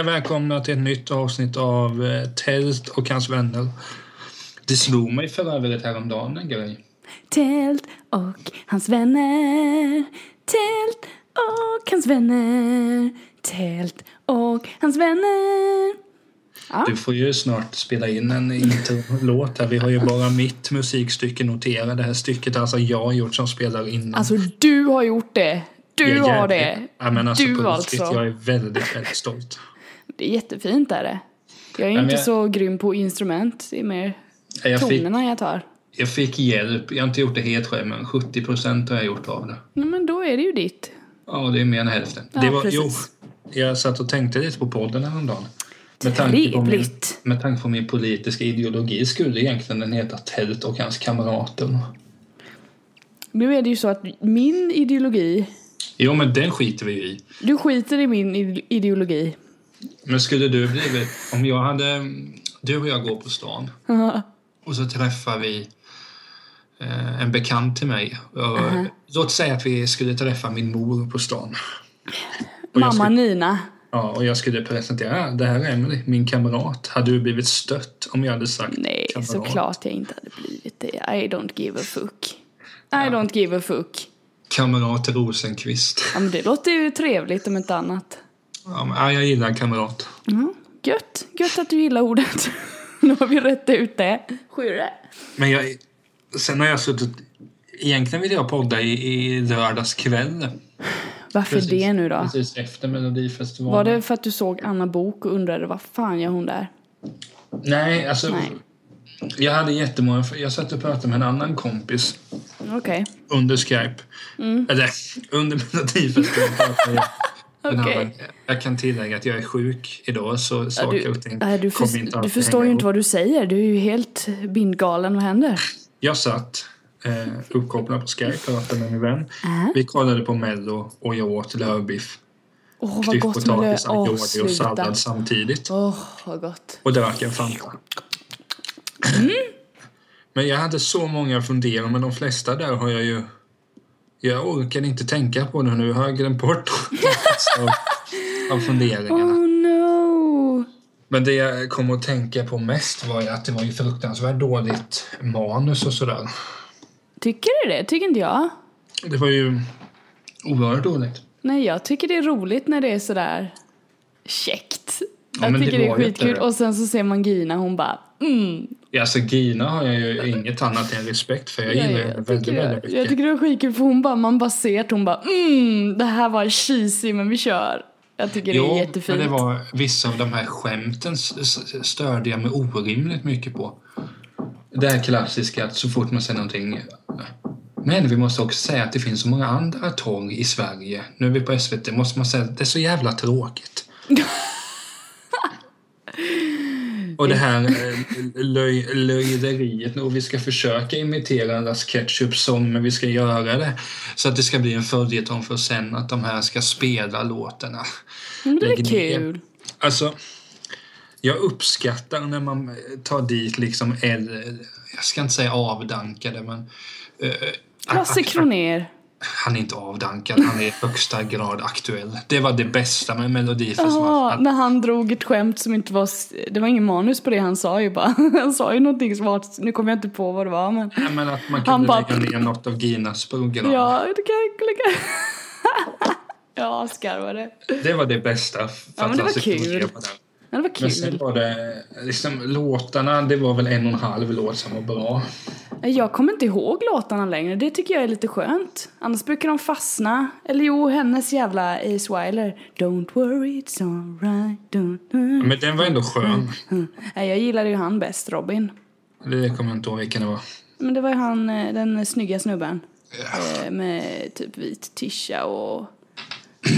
Hej välkomna till ett nytt avsnitt av eh, Tält och hans vänner. Det slog mig för övrigt häromdagen en grej. Tält och hans vänner. Tält och hans vänner. Tält och hans vänner. Ja. Du får ju snart spela in en intro-låt här. Vi har ju bara mitt musikstycke noterat. Det här stycket har alltså jag gjort som spelar in. Alltså du har gjort det. Du har det. Ja, men alltså, du på alltså. Jag är väldigt, väldigt stolt. Det är jättefint är det. Jag är men inte jag- så grym på instrument. Det är mer Jag fick, tonerna jag tar. jag fick hjälp. Jag har inte gjort det helt själv, men 70 procent har jag gjort av det. Men då är det ju ditt. Ja, det är mer än hälften. Ja, det var, precis. jo, jag satt och tänkte lite på podden häromdagen. Med tanke, på min, med tanke på min politiska ideologi skulle egentligen den heta Tält och hans kamrater. Nu är det ju så att min ideologi, Jo, men den skiter vi i. du skiter i min ide- ideologi. Men skulle du blivit... Om jag hade... Du och jag går på stan och så träffar vi eh, en bekant till mig. Och, Låt säga att vi skulle träffa min mor på stan. Och Mamma skulle, Nina. ja, och jag skulle presentera, "Ah, det här är Emily, min kamrat. Hade du blivit stött om jag hade sagt Nej, kamrat? såklart jag inte hade blivit det. I don't give a fuck. I don't give a fuck. Kamrat Rosenqvist. Ja, men det låter ju trevligt om inte annat. Ja, jag gillar kamrat. Mm. Gött. Gött att du gillar ordet. nu har vi rätt ut det. Skyrre. Men jag, sen har jag suttit... Egentligen vill jag podda i, i lördags kväll. Varför Precis. det nu då? Precis efter Melodifestivalen. Var det för att du såg Anna Bok och undrade vad fan gör hon där? Nej, alltså... Nej. Jag hade jättemånga... Jag satt och pratade med en annan kompis Okej. under Skype. Mm. Eller under Melodifestivalen pratade jag. Kan tillägga att jag är sjuk idag så saker och ting nej, du, kommer inte du alltid förstår hänga ju inte vad du säger. Du är ju helt bindgalen. Vad händer? Jag satt eh, uppkopplad på Skype och pratade med min vän. Äh? Vi kollade på Mello och jag åt lövbiff. Åh, vad gott med lö... Aglio och sallad samtidigt. Åh, vad gott. Och drack en Fanta. Mm. Men jag hade så många funderingar, men de flesta där har jag ju... Jag orkar inte tänka på det nu. Har jag glömt bort av, av funderingarna. Oh no! Men det jag kom att tänka på mest var ju att det var ju fruktansvärt dåligt manus och sådär. Tycker du det? Tycker inte jag. Det var ju oerhört dåligt. Nej, jag tycker det är roligt när det är sådär käckt. Ja, jag men det tycker det, är skitkul. Och sen så ser man Gina, hon bara mm. Alltså Gina har jag ju inget annat än respekt för. Jag Ja, gillar henne jag, väldigt, tycker väldigt mycket. jag tycker det var skitkul för hon bara, man bara ser att hon bara mm, det här var cheesy men vi kör. Jag tycker det är Jo, jättefint. men det var vissa av de här skämten störde jag mig orimligt mycket på. Det här klassiska att så fort man säger någonting men vi måste också säga att det finns så många andra torg i Sverige. Nu är vi på SVT, måste man säga att det är så jävla tråkigt. Och det här eh, löj, löjderiet och vi ska försöka imitera en Las Ketchup-sång men vi ska göra det så att det ska bli en följetong för sen att de här ska spela låtarna. men det är kul. Alltså, jag uppskattar när man tar dit liksom äldre, jag ska inte säga avdankade men eh, Lasse Kronér. Han är inte avdankad, han är i högsta grad aktuell. Det var det bästa med Melodifestivalen. Ja, när han drog ett skämt som inte var, det var ingen manus på det han sa ju bara. Han sa ju någonting som var, nu kommer jag inte på vad det var men. Ja, men att man Han kunde bara- lägga ner något av Ginas program. Ja, det kan jag lägga. Ja, skarvade. Det var det bästa. Ja, men det var kul. Men det var Men sen kul. var det liksom låtarna, det var väl en och en halv låt som var bra. Jag kommer inte ihåg låtarna längre, det tycker jag är lite skönt. Annars brukar de fastna. Eller jo, hennes jävla Ace Wilder. Don't worry, it's alright. Men den var ändå skön. Nej, jag gillade ju han bäst, Robin. Det kommer jag inte ihåg vilken det var. Men det var ju han, eh, den snygga snubben. Eh, Med typ vit tisha och...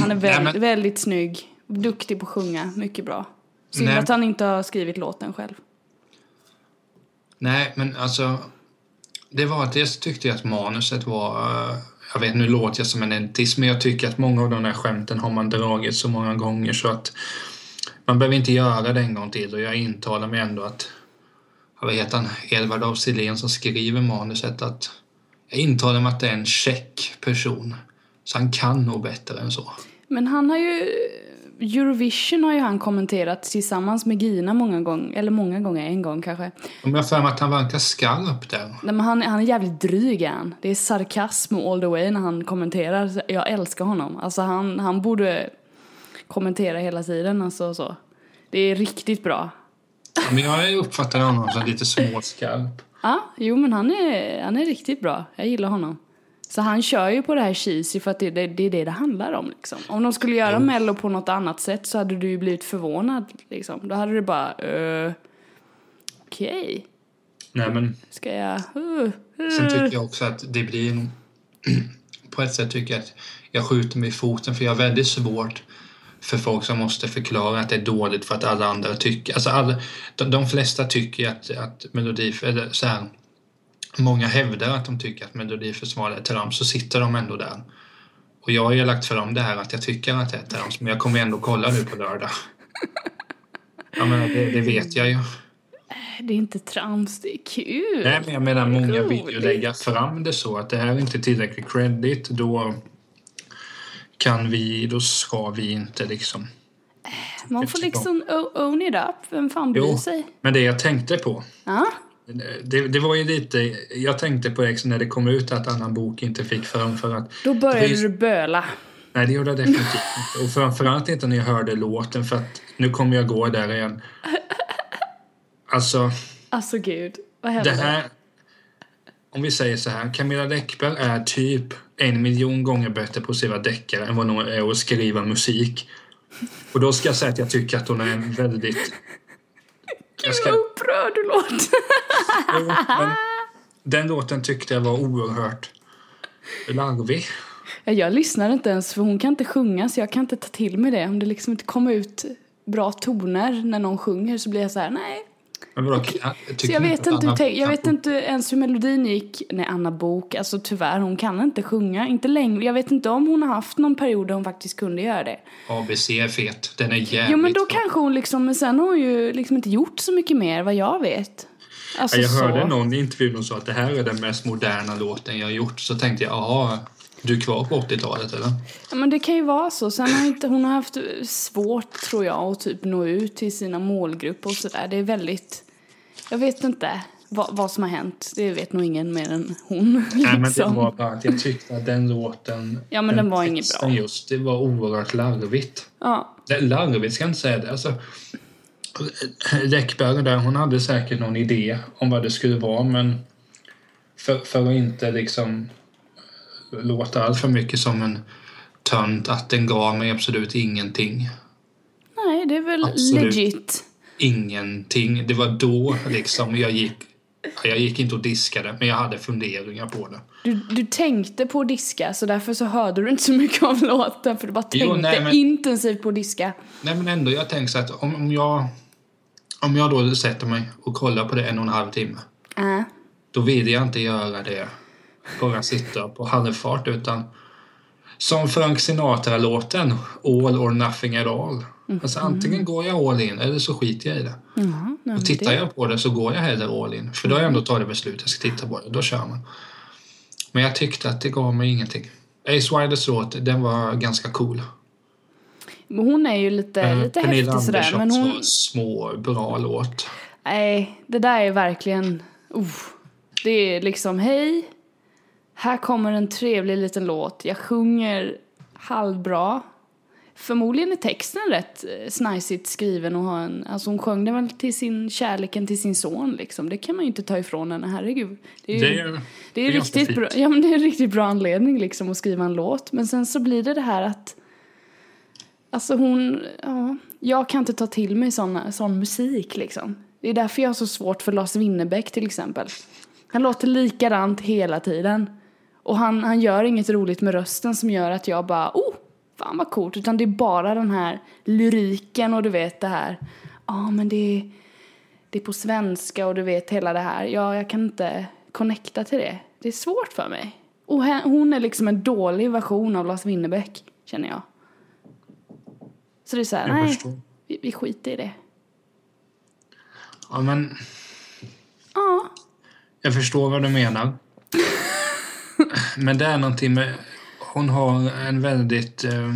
Han är Nej, väldigt, men- väldigt snygg. Duktig på att sjunga, mycket bra. Synd Nej. att han inte har skrivit låten själv. Nej, men alltså... Det var att dels tyckte jag att manuset var... eh, Jag vet, nu låter jag som en elitist, men jag tycker att många av de där skämten har man dragit så många gånger så att man behöver inte göra det en gång till och jag intalar mig ändå att... Vad heter han? Edvard af som skriver manuset att... Jag intalar mig att det är en check person. Så han kan nog bättre än så. Men han har ju... Eurovision har ju han kommenterat tillsammans med Gina många gånger, eller många gånger, en gång kanske. Om jag för mig att han verkar skarp där. Nej, men han, han är jävligt dryg han. Det är sarkasm all the way när han kommenterar. Jag älskar honom. Alltså han, han borde kommentera hela tiden. Alltså, så. Det är riktigt bra. Ja, Men jag uppfattar honom som lite småskarp. Ja, jo men han är, han är riktigt bra. Jag gillar honom. Så han kör ju på det här cheesy för att det, det, det är det det handlar om liksom. Om de skulle göra mello på något annat sätt så hade du ju blivit förvånad liksom. Då hade du bara, uh, okej, Nej, men ska jag, uh, Sen tycker jag också att det blir... nog- På ett sätt tycker jag att jag skjuter mig i foten för jag har väldigt svårt för folk som måste förklara att det är dåligt för att alla andra tycker... Alltså alla, de, de flesta tycker att, att Melodi... Eller så här, många hävdar att de tycker att Melodifestivalen är trams, så sitter de ändå där. Och jag har ju lagt fram det här att jag tycker att det är trams, men jag kommer ändå kolla nu på lördag. Jag menar, det, det vet jag ju. det är inte trams, det är kul. Nej, men jag menar många vill ju lägga fram det så att det här är inte tillräckligt credit. Då kan vi, då ska vi inte liksom. Man får liksom o- own it up, vem fan bryr Jo, sig? men det jag tänkte på. Ja, Det, det var ju lite, jag tänkte på det när det kom ut att annan bok inte fick fram för att då började Precis. du böla. Nej, det gjorde jag definitivt inte. Och framförallt inte när jag hörde låten för att nu kommer jag gå där igen. Alltså, Alltså gud, vad det hände? här... Om vi säger så här, Camilla Läckberg är typ en miljon gånger bättre på att skriva deckare än vad hon är att skriva musik. Och då ska jag säga att jag tycker att hon är en väldigt... Jag ska, Vad upprörd du låter. Den låten tyckte jag var oerhört larvig. Ja, Jag lyssnar inte ens för hon kan inte sjunga så jag kan inte ta till mig det. Om det liksom inte kommer ut bra toner när någon sjunger så blir jag så här: nej. Okej. jag vet, inte, Anna- jag vet inte ens hur melodin gick. Nej, Anna Bok, alltså tyvärr, hon kan inte sjunga. Inte längre. Jag vet inte om hon har haft någon period där hon faktiskt kunde göra det. ABC är fet. Den är jävligt Jo men då bra. kanske hon liksom, men sen har hon ju liksom inte gjort så mycket mer vad jag vet. Alltså Ja, jag hörde så. någon i intervjun som sa att det här är den mest moderna låten jag har gjort. Så tänkte jag, jaha, du är kvar på 80-talet eller? Ja, men det kan ju vara så. Sen har inte, hon har haft svårt tror jag att typ nå ut till sina målgrupper och sådär. Det är väldigt, jag vet inte vad, vad som har hänt. Det vet nog ingen mer än hon. Nej, men det liksom. var bara att jag tyckte att den låten... Ja, men den var inget bra. just, det var oerhört larvigt. Ja. Det, larvigt ska jag inte säga det. Alltså, Läckberg där, hon hade säkert någon idé om vad det skulle vara men för, för att inte liksom låta allt för mycket som en tönt att den gav mig absolut ingenting. Nej, det är väl Absolut. legit. Ingenting. Det var då liksom jag gick ja, jag gick inte och diskade, men jag hade funderingar på det. Du, du tänkte på att diska så därför så hörde du inte så mycket av låten för du bara Jo, tänkte nej, men- intensivt på att diska. Nej, men ändå, jag tänkte så att om, om jag om jag då sätter mig och kollar på det en och en halv timme Äh. då vill jag inte göra det bara sitta på halvfart utan som Frank Sinatra-låten All or nothing at all. Alltså antingen går jag all in eller så skiter jag i det. Nej, men Och tittar det- jag på det så går jag hellre all in. För då har jag ändå tagit beslut, jag ska titta på det. Då kör man. Men jag tyckte att det gav mig ingenting. Ace Wildes låt, den var ganska cool. Hon är ju lite, Eh, lite Pernilla häftig sådär. Men Anderssons hon, små, bra låt. nej, det där är verkligen, uh, det är liksom hej, här kommer en trevlig liten låt. Jag sjunger halvbra. Förmodligen är texten rätt eh, snajsigt skriven och har en, alltså hon sjöng den väl till sin kärleken till sin son liksom. Det kan man ju inte ta ifrån henne, herregud. Det är ju, Det är, Det är, ganska riktigt bra, ja, men det är en riktigt bra anledning liksom att skriva en låt. Men sen så blir det det här att... Alltså hon... Ja, jag kan inte ta till mig sån, sån musik liksom. Det är därför jag har så svårt för Lars Winnerbäck till exempel. Han låter likadant hela tiden. Och han, han gör inget roligt med rösten som gör att jag bara... Oh! fan vad coolt. Utan det är bara den här lyriken och du vet det här, ja men det är, det är på svenska och du vet hela det här. Ja, jag kan inte connecta till det. Det är svårt för mig. Och hon är liksom en dålig version av Lars Winnerbäck, känner jag. Så det är så här, nej, vi, vi skiter i det. Ja, men Ja, jag förstår vad du menar. Men det är någonting med... Hon har en väldigt eh,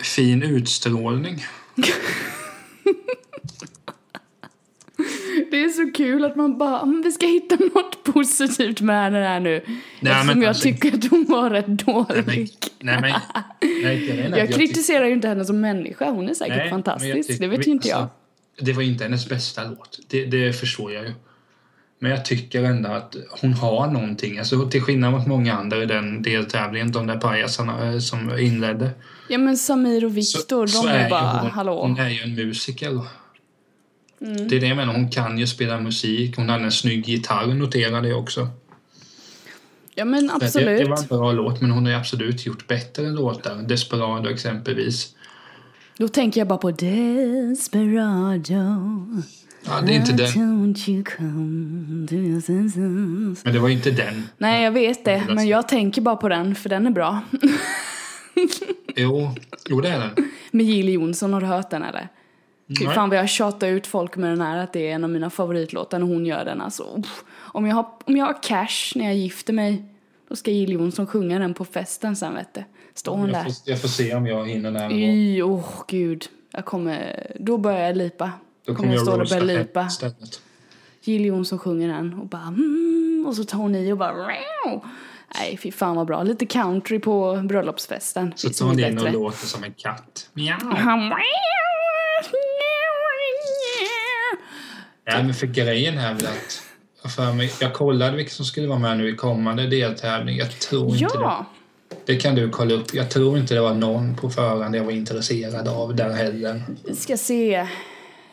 fin utstrålning. det är så kul att man bara, men vi ska hitta något positivt med henne här nu. Nej, Eftersom men jag alltså- tycker att hon var rätt Nej, dålig. nej, men, nej, jag, menar att Jag kritiserar ju inte henne som människa, hon är säkert Nej, jag fantastisk, tycker- det vet ju inte jag. alltså, Det var inte hennes bästa låt, det, det förstår jag ju. Men jag tycker ändå att hon har någonting. Alltså, till skillnad mot många andra i den deltävlingen, de där pajasarna eh, som inledde. Ja men Samir och Viktor, de är, ju bara, hon, hallå. Hon är ju en musiker. Mm. Det är det jag menar, hon kan ju spela musik. Hon hade en snygg gitarr, noterade jag också. Ja men Det, absolut. det var en bra låt, men hon har ju absolut gjort bättre låtar. Desperado exempelvis. Då tänker jag bara på Desperado. Ja, det är inte den. Men det var ju inte den. Nej jag vet det, men jag tänker bara på den för den är bra. Jo, jo det är den. Med Jill Johnson, har du hört den eller? Fy fan vad jag tjatar ut folk med den här att det är en av mina favoritlåtar när hon gör den alltså. Uff. Om jag har, om jag har cash när jag gifter mig då ska Jill Johnson sjunga den på festen sen vet du. Står hon Jag där. får, jag får se om jag hinner nära. Fy, åh gud. Jag kommer, då börjar jag lipa. Då kommer jag börja roasta henne istället. Jill Johnson sjunger den och bara mm, och så tar hon i och bara Meow. Nej fy fan vad bra. Lite country på bröllopsfesten. Så tar hon in och låter som en katt. Mjau. Ja, men för grejen här är väl att jag för mig, jag kollade vilka som skulle vara med nu i kommande deltävling. Jag tror inte det. Ja, Det kan du kolla upp. Jag tror inte det var någon på förhand jag var intresserad av där heller. vi ska se.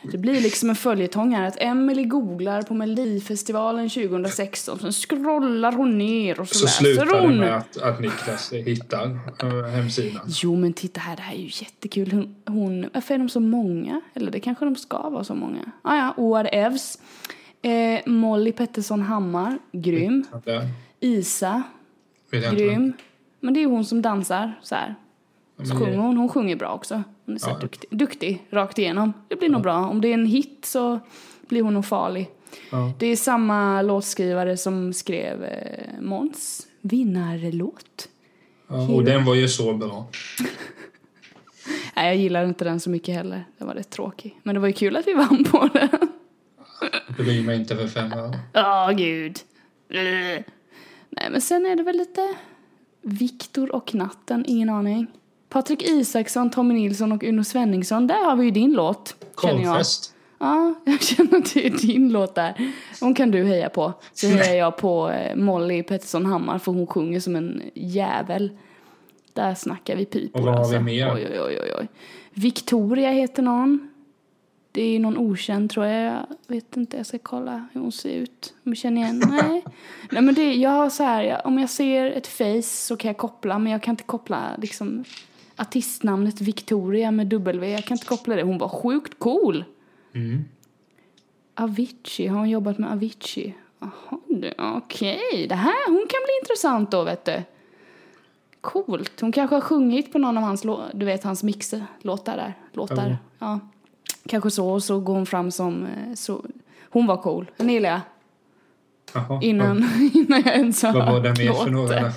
Det blir liksom en följetong här att Emily googlar på Melodifestivalen 2016 sen scrollar hon ner och så, Så läser slutar det hon. med att, att Niklas hittar äh, hemsidan. Jo men titta här, det här är ju jättekul. Hon, hon, varför är de så många? Eller det kanske de ska vara så många. Ah, ja, whatevs. Eh, Molly Pettersson Hammar, grym. Isa, grym. Men det är hon som dansar så här. Så sjunger hon, hon sjunger bra också. Hon är så Ja. duktig, duktig, rakt igenom. Det blir nog bra. Om det är en hit så blir hon nog farlig. Ja. Det är samma låtskrivare som skrev eh, Måns vinnarlåt. Ja, och den var ju så bra. Nej, jag gillar inte den så mycket heller. Den var rätt tråkig. Men det var ju kul att vi vann på den. Bryr mig inte för fem öre. Åh, gud. Ugh. Nej, men sen är det väl lite Viktor och natten, ingen aning. Patrik Isaksson, Tommy Nilsson och Uno Svenningsson, där har vi ju din låt. Korvfest. Ja, jag känner att det är din låt där. Hon kan du heja på. Så hejar jag på eh, Molly Pettersson Hammar för hon sjunger som en jävel. Där snackar vi pipor Och vad har alltså. vi mer? Oj, oj, oj, oj. Victoria heter någon. Det är någon okänd tror jag. Jag vet inte, jag ska kolla hur hon ser ut. Om jag känner igen. Nej. Nej men det, jag har så här, jag, om jag ser ett face så kan jag koppla men jag kan inte koppla liksom artistnamnet Victoria med W. Jag kan inte koppla det. Hon var sjukt cool. Mm. Avicii, har hon jobbat med Avicii? Jaha, okej. Det här, hon kan bli intressant då, vet du. Coolt. Hon kanske har sjungit på någon av hans, du vet, hans mixlåtar där. Låtar. Ja. Ja. Kanske så, och så går hon fram som, eh, så. Hon var cool. Den gillar jag. Jaha. Innan, innan jag ens har Vad var det hört mer för några? låten.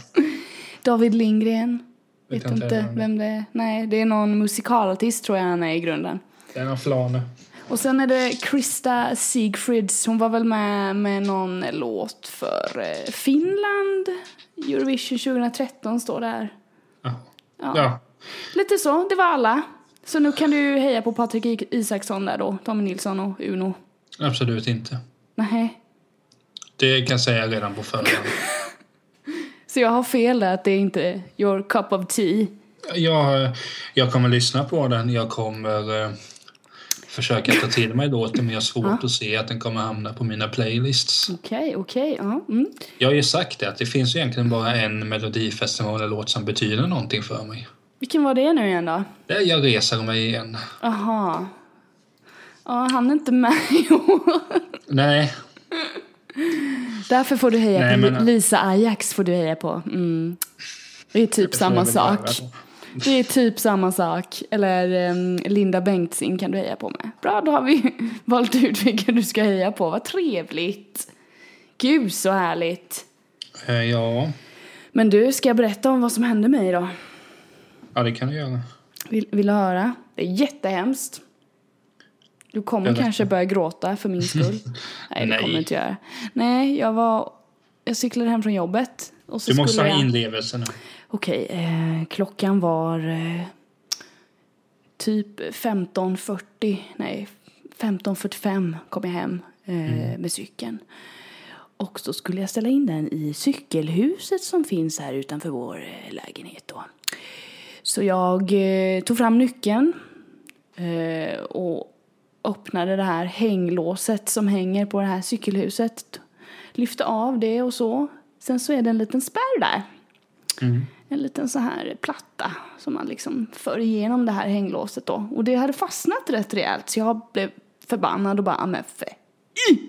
David Lindgren. Vet Vet, inte inte vem det är. det är. Nej, det är någon musikalartist tror jag han är i grunden. Den har Flane. Och sen är det Krista Siegfrieds. Hon var väl med med någon låt för eh, Finland. Eurovision 2013 står där. Ja. Ja. ja. Lite så, det var alla. Så nu kan du heja på Patrik Isaksson där då. Tommy Nilsson och Uno. Absolut inte. Nej. Det kan jag säga redan på förhand. Så jag har fel där att det är inte your cup of tea. Jag, jag kommer lyssna på den. Jag kommer eh, försöka ta till mig låten men jag har svårt att se att den kommer hamna på mina playlists. Okej, okej. ja. Mm. Jag har ju sagt det att det finns ju egentligen bara en Melodifestivalen-låt som betyder någonting för mig. Vilken var det nu igen då? Det är Jag reser mig igen. Aha. Ja, han är inte med i år. Nej, Därför får du heja Nej, på men- Lisa Ajax får du heja på. Mm. Det är typ samma sak. Det är typ samma sak. Eller em, Linda Bengtzing kan du heja på med. Bra, då har vi valt ut vilka du ska heja på. Vad trevligt. Gud så härligt. Eh, Ja, Men du, ska jag berätta om vad som hände mig då? ja det kan du göra. Vill, vill du höra? Det är jättehemskt. Du kommer kanske börja gråta för min skull. Nej, det kommer du inte göra. Nej, jag var... Jag cyklade hem från jobbet. Och så Du måste ha jag... inlevelse nu. Okej, eh, klockan var eh, typ 15.40, nej 15.45 kom jag hem eh, med cykeln. Och så skulle jag ställa in den i cykelhuset som finns här utanför vår eh, lägenhet då. Så jag eh, tog fram nyckeln eh, och öppnade det här hänglåset som hänger på det här cykelhuset. Lyfte av det och så. Sen så är det en liten spärr där. En liten så här platta som man liksom för igenom det här hänglåset då. Och det hade fastnat rätt rejält så jag blev förbannad och bara, "Ah, men för i!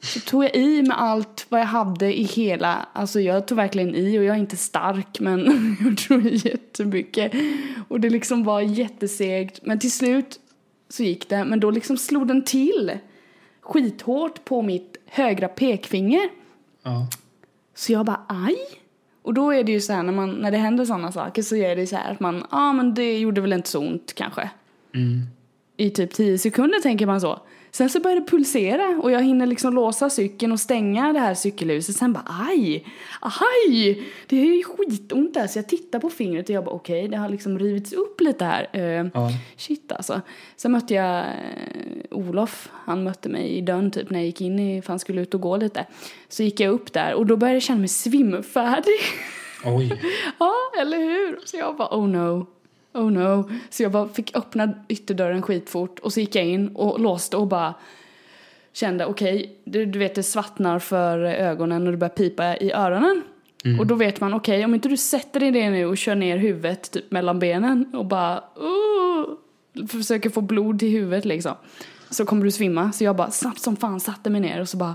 Så tog jag i med allt vad jag hade i hela, alltså jag tog verkligen i och jag är inte stark men jag tog i jättemycket. Och det liksom var jättesegt men till slut så gick det men då liksom slog den till skithårt på mitt högra pekfinger. Ja. Så jag bara aj. Och då är det ju så här när, man, när det händer sådana saker så är det så här att man, ja ah, men det gjorde väl inte så ont kanske. I typ 10 sekunder tänker man så. Sen så börjar det pulsera och jag hinner liksom låsa cykeln och stänga det här cykelhuset. Sen bara aj, aj, det är ju skitont där. Så jag tittar på fingret och jag bara okej, det har liksom rivits upp lite här. Eh, Ja. Shit alltså. Sen mötte jag eh, Olof, han mötte mig i dörren typ när jag gick in i, för han skulle ut och gå lite. Så gick jag upp där och då började jag känna mig svimfärdig. Oj. ja, eller hur? Så jag bara oh no. Oh no. Så jag bara fick öppna ytterdörren skitfort och så gick jag in och låste och bara kände okej, du, du vet det svartnar för ögonen och det börjar pipa i öronen. Och då vet man okej, om inte du sätter dig ner nu och kör ner huvudet typ mellan benen och bara uh, försöker få blod till huvudet liksom. Så kommer du svimma. Så jag bara snabbt som fan satte mig ner och så bara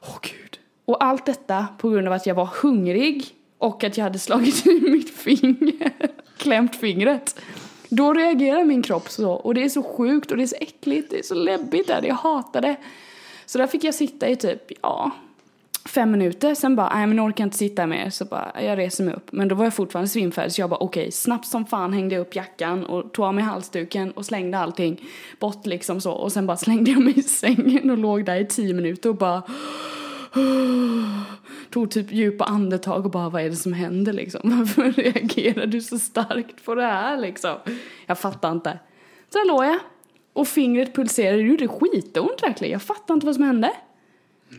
åh gud. Och allt detta på grund av att jag var hungrig och att jag hade slagit i mitt finger, klämt fingret. Då reagerar min kropp så och det är så sjukt och det är så äckligt, det är så läbbigt där, jag hatar det. Så där fick jag sitta i typ, ja, fem minuter. Sen bara, nej men nu orkar jag inte sitta mer. Så bara, jag reser mig upp. Men då var jag fortfarande svimfärdig så jag bara okej, okay. snabbt som fan hängde jag upp jackan och tog av mig halsduken och slängde allting bort liksom så. Och sen bara slängde jag mig i sängen och låg där i tio minuter och bara tog typ djupa andetag och bara vad är det som händer liksom? Varför reagerar du så starkt på det här liksom? Jag fattar inte. Så här låg jag och fingret pulserade, det gjorde skitont verkligen. Jag fattar inte vad som hände.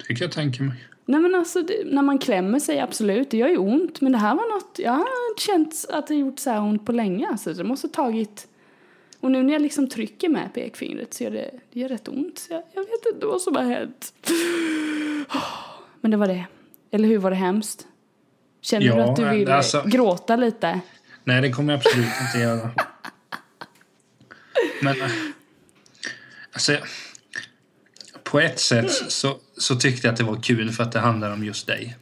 Det kan jag tänka mig. Nej men alltså det, när man klämmer sig absolut, det gör ju ont. Men det här var något, jag har inte känt att det gjort så här ont på länge. Alltså det måste tagit, och nu när jag liksom trycker med pekfingret så gör det, det gör rätt ont. Så jag, jag vet inte vad som har hänt. Men det var det. Eller hur, var det hemskt? Känner du Ja, att du vill alltså- gråta lite? Nej, det kommer jag absolut inte göra. Men... eh, Alltså, på ett sätt så, så tyckte jag att det var kul för att det handlar om just dig.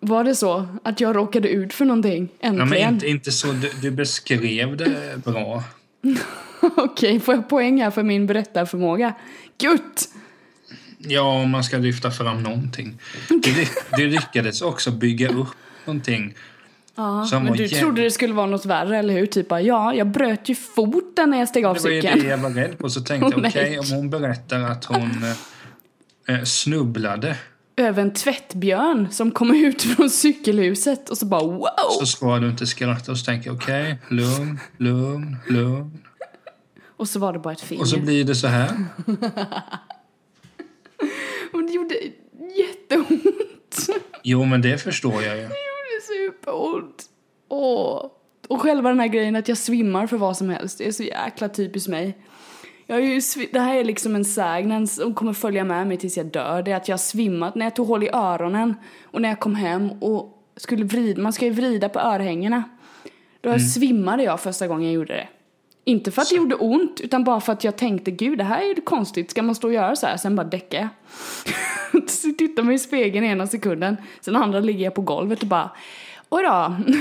Var det så att jag råkade ut för någonting? Ja, Äntligen? men inte, inte så, du, du beskrev det bra. Okej, får jag poäng här för min berättarförmåga? Gutt! Ja, om man ska lyfta fram någonting. Du lyckades också bygga upp någonting. Ja, men du jävligt- trodde det skulle vara något värre, eller hur? Typ ja, jag bröt ju foten när jag steg av Det var ju cykeln. det jag var rädd på. Så tänkte jag, nej. okej, om hon berättar att hon eh, eh, snubblade Över en tvättbjörn som kom ut från cykelhuset och så bara wow! så ska du inte skratta. Och så tänker jag, okej, lugn, lugn, lugn. Och så var det bara ett finger. Och så blir det så här. Och det gjorde jätteont. Jo, men det förstår jag ju. Det gjorde superont. Åh. Och själva den här grejen att jag svimmar för vad som helst, det är så jäkla typiskt mig. Jag är ju, det här är liksom en sägnen som kommer följa med mig tills jag dör. Det är att jag har svimmat när jag tog håll i öronen och när jag kom hem och skulle vrida, man ska ju vrida på örhängena. Då Mm. svimmade jag första gången jag gjorde det. Inte för att det gjorde ont, utan bara för att jag tänkte gud det här är ju konstigt, ska man stå och göra så här? Sen bara däckade jag. Tittar mig i spegeln ena sekunden, sen andra ligger jag på golvet och bara oj då.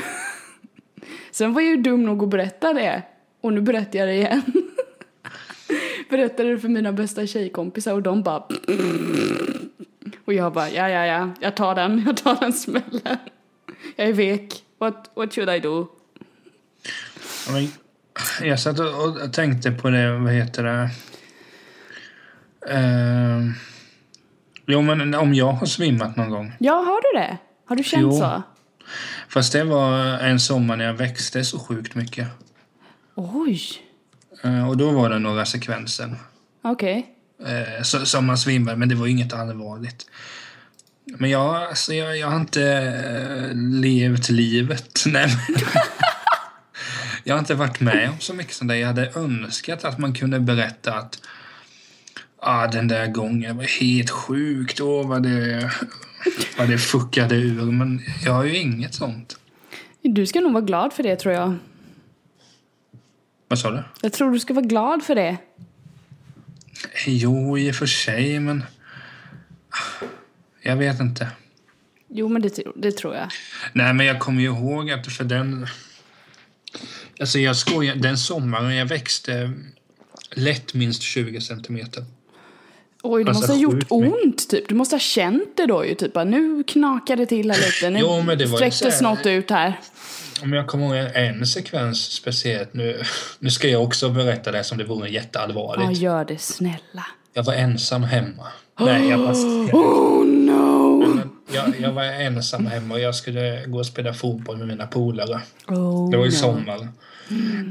Sen var jag ju dum nog att berätta det. Och nu berättar jag det igen. Berättade det för mina bästa tjejkompisar och de bara Och jag bara ja ja ja, jag tar den, jag tar den smällen. Jag är vek. What, what should I do? Ja, men Jag satt och tänkte på det, vad heter det? Uh, jo, men om jag har svimmat någon gång. Ja, har du det? Har du känt Jo. så? Fast det var en sommar när jag växte så sjukt mycket. Oj. Eh, och då var det några sekvenser Okej. eh, så, som man svimmade, men det var inget allvarligt. Men jag, alltså, jag, jag har inte eh, levt livet. Nej, men, jag har inte varit med om så mycket som det. Jag hade önskat att man kunde berätta att ah, den där gången var helt sjukt. Åh, vad det, vad det fuckade ur. Men jag har ju inget sånt. Du ska nog vara glad för det tror jag. Vad sa du? Jag tror du ska vara glad för det. Jo, i och för sig, men... Jag vet inte. Jo, men det, det tror jag. Nej, men jag kommer ju ihåg att för den... Alltså jag skojar, den sommaren jag växte lätt minst 20 centimeter. Oj, det Alltså, måste ha gjort ont typ. Du måste ha känt det då ju typ. Nu knakar det till här lite. Nu Jo, men det var ju sträckte så här- snart ut här. Om jag kommer ihåg en sekvens speciellt nu. Nu ska jag också berätta det som det vore Ja, jätteallvarligt. gör det snälla. Jag var ensam hemma. Nej, jag var... Oh! Jag, jag var ensam hemma och jag skulle gå och spela fotboll med mina polare. Oh, Det var ju no. sommar.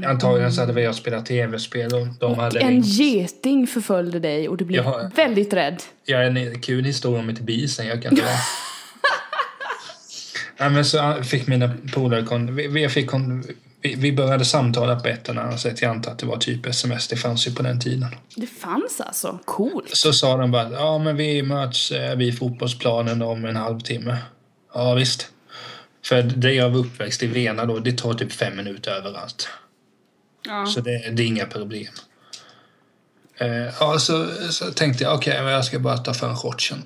Antagligen så hade vi jag spelat tv-spel och de hade En ringt. geting förföljde dig och du blev Jag väldigt rädd. Jag har en kul historia om ett bi sen jag kan dra. ja, men så fick mina polare... kon- Vi, vi, fick kon- vi, vi började samtala på ett eller annat sätt. Jag antar att det var typ sms. Det fanns ju på den tiden. Det fanns alltså. Coolt. Så sa de bara ja men vi möts eh, vid fotbollsplanen om en halvtimme. Ja visst. För där jag var uppväxt i Vena då, det tar typ fem minuter överallt. Ja. Så det, det är inga problem. Eh, ja, så, så tänkte jag okej, men jag ska bara ta fram shortsen.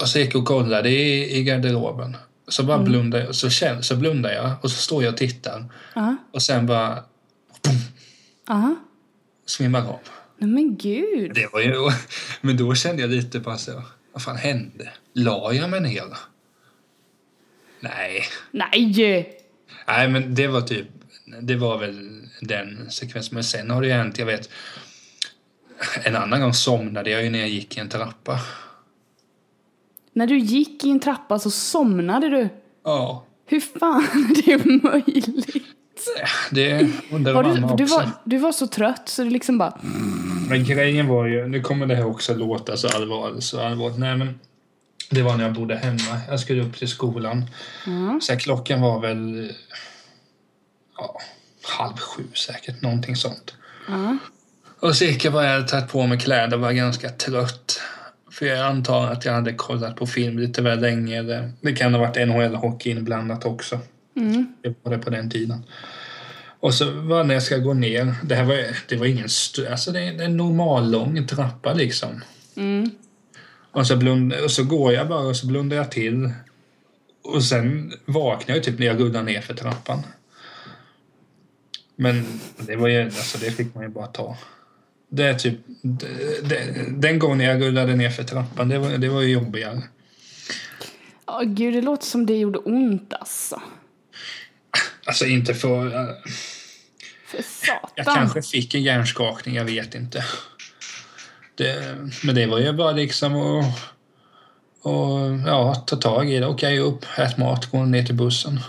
Och så gick jag och kollade i, i garderoben. Så bara blundade jag, så, känn, så blundar jag och så står jag och tittar. Ja. Och sen bara Ja. svimmar av. Nej men gud. Det var ju, men då kände jag lite bara så, vad fan hände? La jag mig ner? Nej. Nej! Nej, men det var typ, det var väl den sekvensen. Men sen har det ju hänt, jag vet, en annan gång somnade jag ju när jag gick i en trappa. När du gick i en trappa så somnade du. Ja, Hur fan är det möjligt? det undrar Var du, du, också. var, du var så trött så du liksom bara... Men grejen var ju, nu kommer det här också låta så allvarligt, så allvarligt. Nej, men det var när jag bodde hemma. Jag skulle upp till skolan. Ja. Så här, klockan var väl ja, halv sju säkert, någonting sånt. Ja. Och jag bara, jag hade tagit på mig kläder och var ganska trött. För jag antar att jag hade kollat på film lite väl länge. Det, det kan ha varit NHL-hockey inblandat också. Mm. Det var det på den tiden. Och så var när jag ska gå ner, det här var, det var ingen st- alltså det är en normal lång trappa liksom. Mm. Och så, blund, och så går jag bara och så blundar jag till. Och sen vaknar jag typ när jag rullar ner för trappan. Men det var ju, alltså det fick man ju bara ta. Det är typ, det, den gången jag rullade ner för trappan, det var, det var ju jobbigare. Åh, gud, det låter som det gjorde ont alltså. Alltså inte för... För Jag satan. kanske fick en hjärnskakning, jag vet inte. Det, men det var ju bara liksom att och, ja, ta tag i det. Okej, upp, ät mat, gå ner till bussen.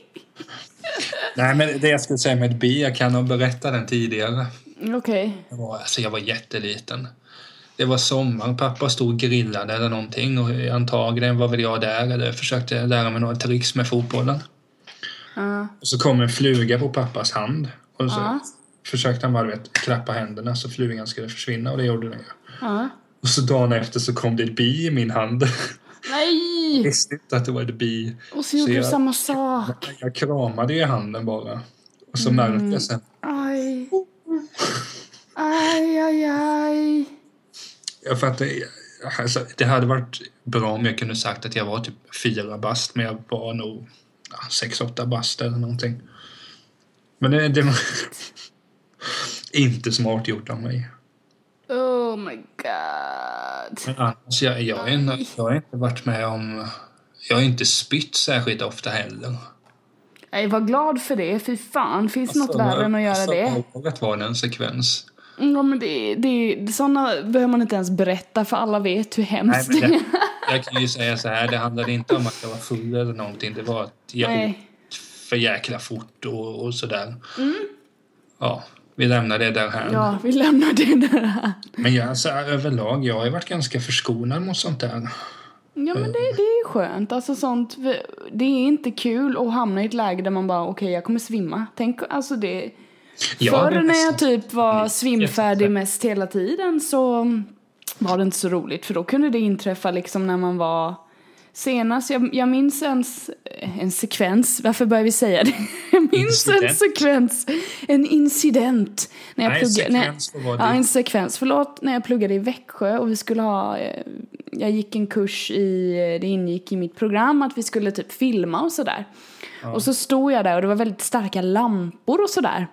Nej, men det jag skulle säga med bi, jag kan nog berätta den tidigare. Okej. Jag var, alltså, jag var jätteliten. Det var sommar, pappa stod och grillade eller någonting och antagligen var väl jag där eller försökte lära mig några tricks med fotbollen. Ja. Och så kom en fluga på pappas hand. Och så, Ja. försökte han bara du vet, klappa händerna så flugan skulle försvinna och det gjorde den ju. Ja. Och så dagen efter så kom det ett bi i min hand. Nej! Jag visste inte att det var ett bi. Och så gjorde du jag- samma sak. Jag kramade i handen bara. Och så Mm. märkte jag sen. Aj. Aj, aj, aj. Jag fattar, alltså, det hade varit bra om jag kunde sagt att jag var typ fyra bast men jag var nog ja, sex, åtta bast eller någonting. Men det, det var inte smart gjort av mig. Oh my god. Men annars, jag, jag, inte- jag har inte varit med om... Jag har inte spytt särskilt ofta heller. Jag var glad för det. Fy fan, finns något Förra- värre än att göra förra det? året var en sekvens. Ja, men det, det, sådana behöver man inte ens berätta för alla vet hur Nej, hemskt men det är. jag kan ju säga så här, det handlade inte om att jag var full eller någonting. Det var att jag Nej. för jäkla fort och, och sådär. Mm. Ja, vi lämnar det där här. Ja, vi lämnar det där. Men jag, alltså, överlag, jag har varit ganska förskonad mot sånt där. Ja, men det, det är skönt. Alltså sånt, det är inte kul att hamna i ett läge där man bara, okej, jag kommer svimma. Tänk, alltså det... Ja, Förr när jag typ var svimfärdig jättefett. mest hela tiden så var det inte så roligt för då kunde det inträffa liksom när man var senast, jag, jag minns en, en sekvens, varför börjar vi säga det? Jag minns en Incident. sekvens, en incident. När jag Nej, pluggade, när, sekvens vara ja, en sekvens, förlåt, när jag pluggade i Växjö och vi skulle ha, eh, jag gick en kurs i, det ingick i mitt program att vi skulle typ filma och sådär. Och så stod jag där och det var väldigt starka lampor och sådär.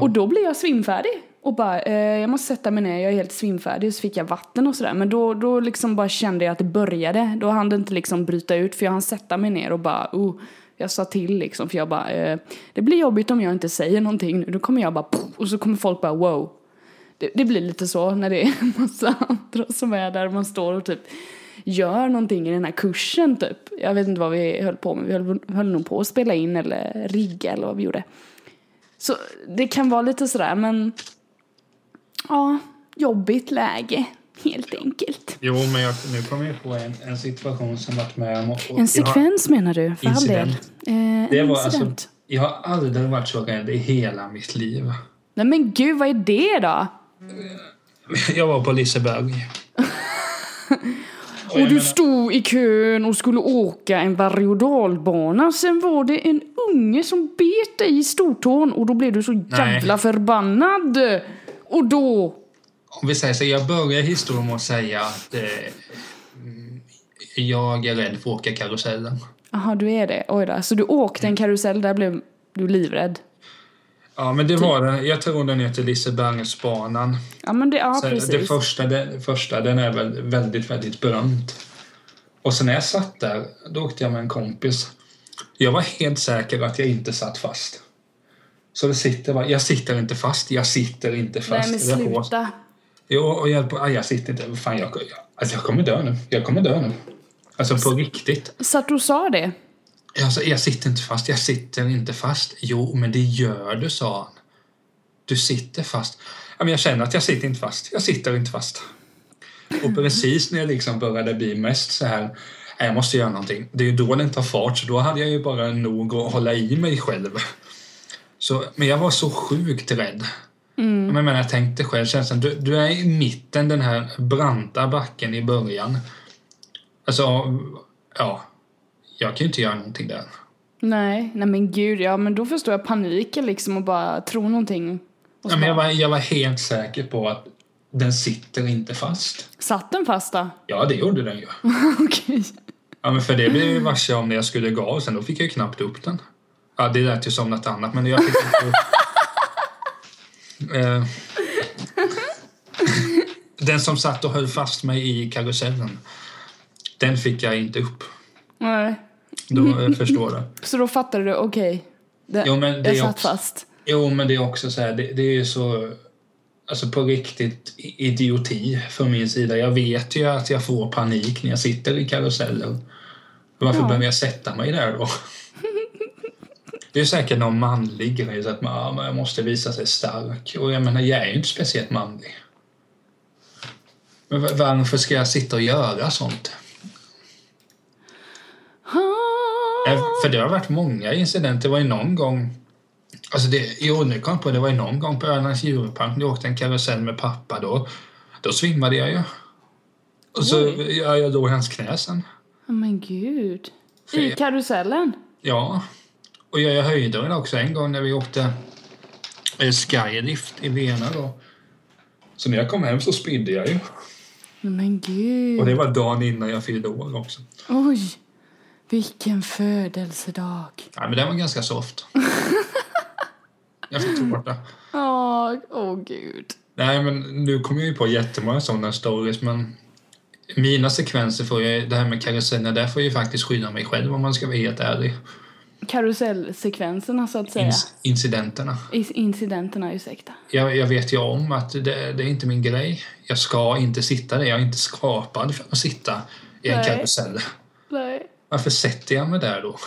Och då blev jag svimfärdig. Och bara, eh, jag måste sätta mig ner, jag är helt svimfärdig. Och så fick jag vatten och sådär. Men då, då liksom bara kände jag att det började. Då hann det inte liksom bryta ut för jag hann sätta mig ner och bara, oh, jag sa till liksom. För jag bara, eh, det blir jobbigt om jag inte säger någonting nu. Då kommer jag bara, och så kommer folk bara, wow. Det, det blir lite så när det är en massa andra som är där man står och typ gör någonting i den här kursen typ. Jag vet inte vad vi höll på med. Vi höll, höll nog på att spela in eller rigga eller vad vi gjorde. Så det kan vara lite sådär men ja, jobbigt läge helt enkelt. Jo, men jag, nu kommer jag på en, en situation som varit med om... och- En jag har- sekvens menar du? För all del. Incident. Eh, Det var incident. alltså, jag har aldrig varit så rädd i hela mitt liv. Nej men gud, vad är det då? Jag var på Liseberg. Och du stod i kön och skulle åka en berg och dalbana. Sen var det en unge som bet dig i stortån och då blev du så jävla förbannad. Och då... Om vi säger så, jag börjar historien med att säga att eh, mm, jag är rädd för att åka karusellen. Jaha, du är det. Oj då. Så du åkte en karusell, där blev du livrädd. Ja, men det var den. Jag tror den heter Lisebergsbanan. Ja, men det, ja Så precis. det första, det första, den är väl väldigt, väldigt berömt. Och sen när jag satt där, då åkte jag med en kompis. Jag var helt säker att jag inte satt fast. Så det sitter bara, jag sitter inte fast, jag sitter inte Nej fast. men Jag får- sluta. Jo, och jag, aj, jag sitter inte, fan jag, jag, alltså jag kommer dö nu. Jag kommer dö nu. Alltså på riktigt. Satt du och sa det? Alltså, jag sitter inte fast, jag sitter inte fast. Jo, men det gör du, sa han. Du sitter fast. Ja, men jag känner att jag sitter inte fast. Jag sitter inte fast. Och precis när jag liksom började bli mest så här, "Nej, jag måste göra någonting. Det är ju då den tar fart, så då hade jag ju bara nog att hålla i mig själv. Så, men jag var så sjukt rädd. Men jag, menar, jag tänkte själv, känslan, du, du är i mitten den här branta backen i början. Alltså, ja. Jag kan ju inte göra någonting där. Nej, nej men gud, ja men då förstår jag paniken liksom och bara tro någonting. Ja, men jag, var, jag var helt säker på att den sitter inte fast. Satt den fast då? Ja, det gjorde den ju. Okej. Ja, men för det blev jag ju varse om när jag skulle gå av sen. Då fick jag ju knappt upp den. Ja, det lät ju som något annat, men jag fick inte upp. Eh, Den som satt och höll fast mig i karusellen, den fick jag inte upp. Nej. Då förstår du. Så då fattade du, okej. det- Jo, men det jag satt också- fast. Jo, men det är också så här, det, det är ju så... Alltså på riktigt idioti från min sida. Jag vet ju att jag får panik när jag sitter i karusellen. Varför Ja. behöver jag sätta mig där då? Det är säkert någon manlig grej, så att man, jag måste visa sig stark. Och jag menar, jag är ju inte speciellt manlig. Men va- varför ska jag sitta och göra sånt? Eh, För det har varit många incidenter. Det var ju någon gång Alltså det, jo, nu kom på det var ju någon gång på Ölands djurpark när jag åkte en karusell med pappa då. Då svimmade jag ju. Och så Oj. jag, jag låg i hans knä sen. Oh, men gud. I Fel. karusellen? Ja. Och jag, jag höjde den också en gång när vi åkte eh, skylift i Vena då. Så när jag kom hem så spydde jag ju. Men gud. Och det var dagen innan jag fyllde år också. Oj. Vilken födelsedag. Nej, men den var ganska soft. jag fick tårta. Åh, åh gud. Nej, men nu kommer jag ju på jättemånga sådana stories, men mina sekvenser får jag, det här med karusellerna, där får jag ju faktiskt skydda mig själv om man ska vara helt ärlig. Karusellsekvenserna så att säga. Inc- incidenterna. Is- Incidenterna, ursäkta. Jag, jag vet ju om att det, det är inte min grej. Jag ska inte sitta där. Jag är inte skapad för att sitta i en Nej. karusell. Varför sätter jag mig där då?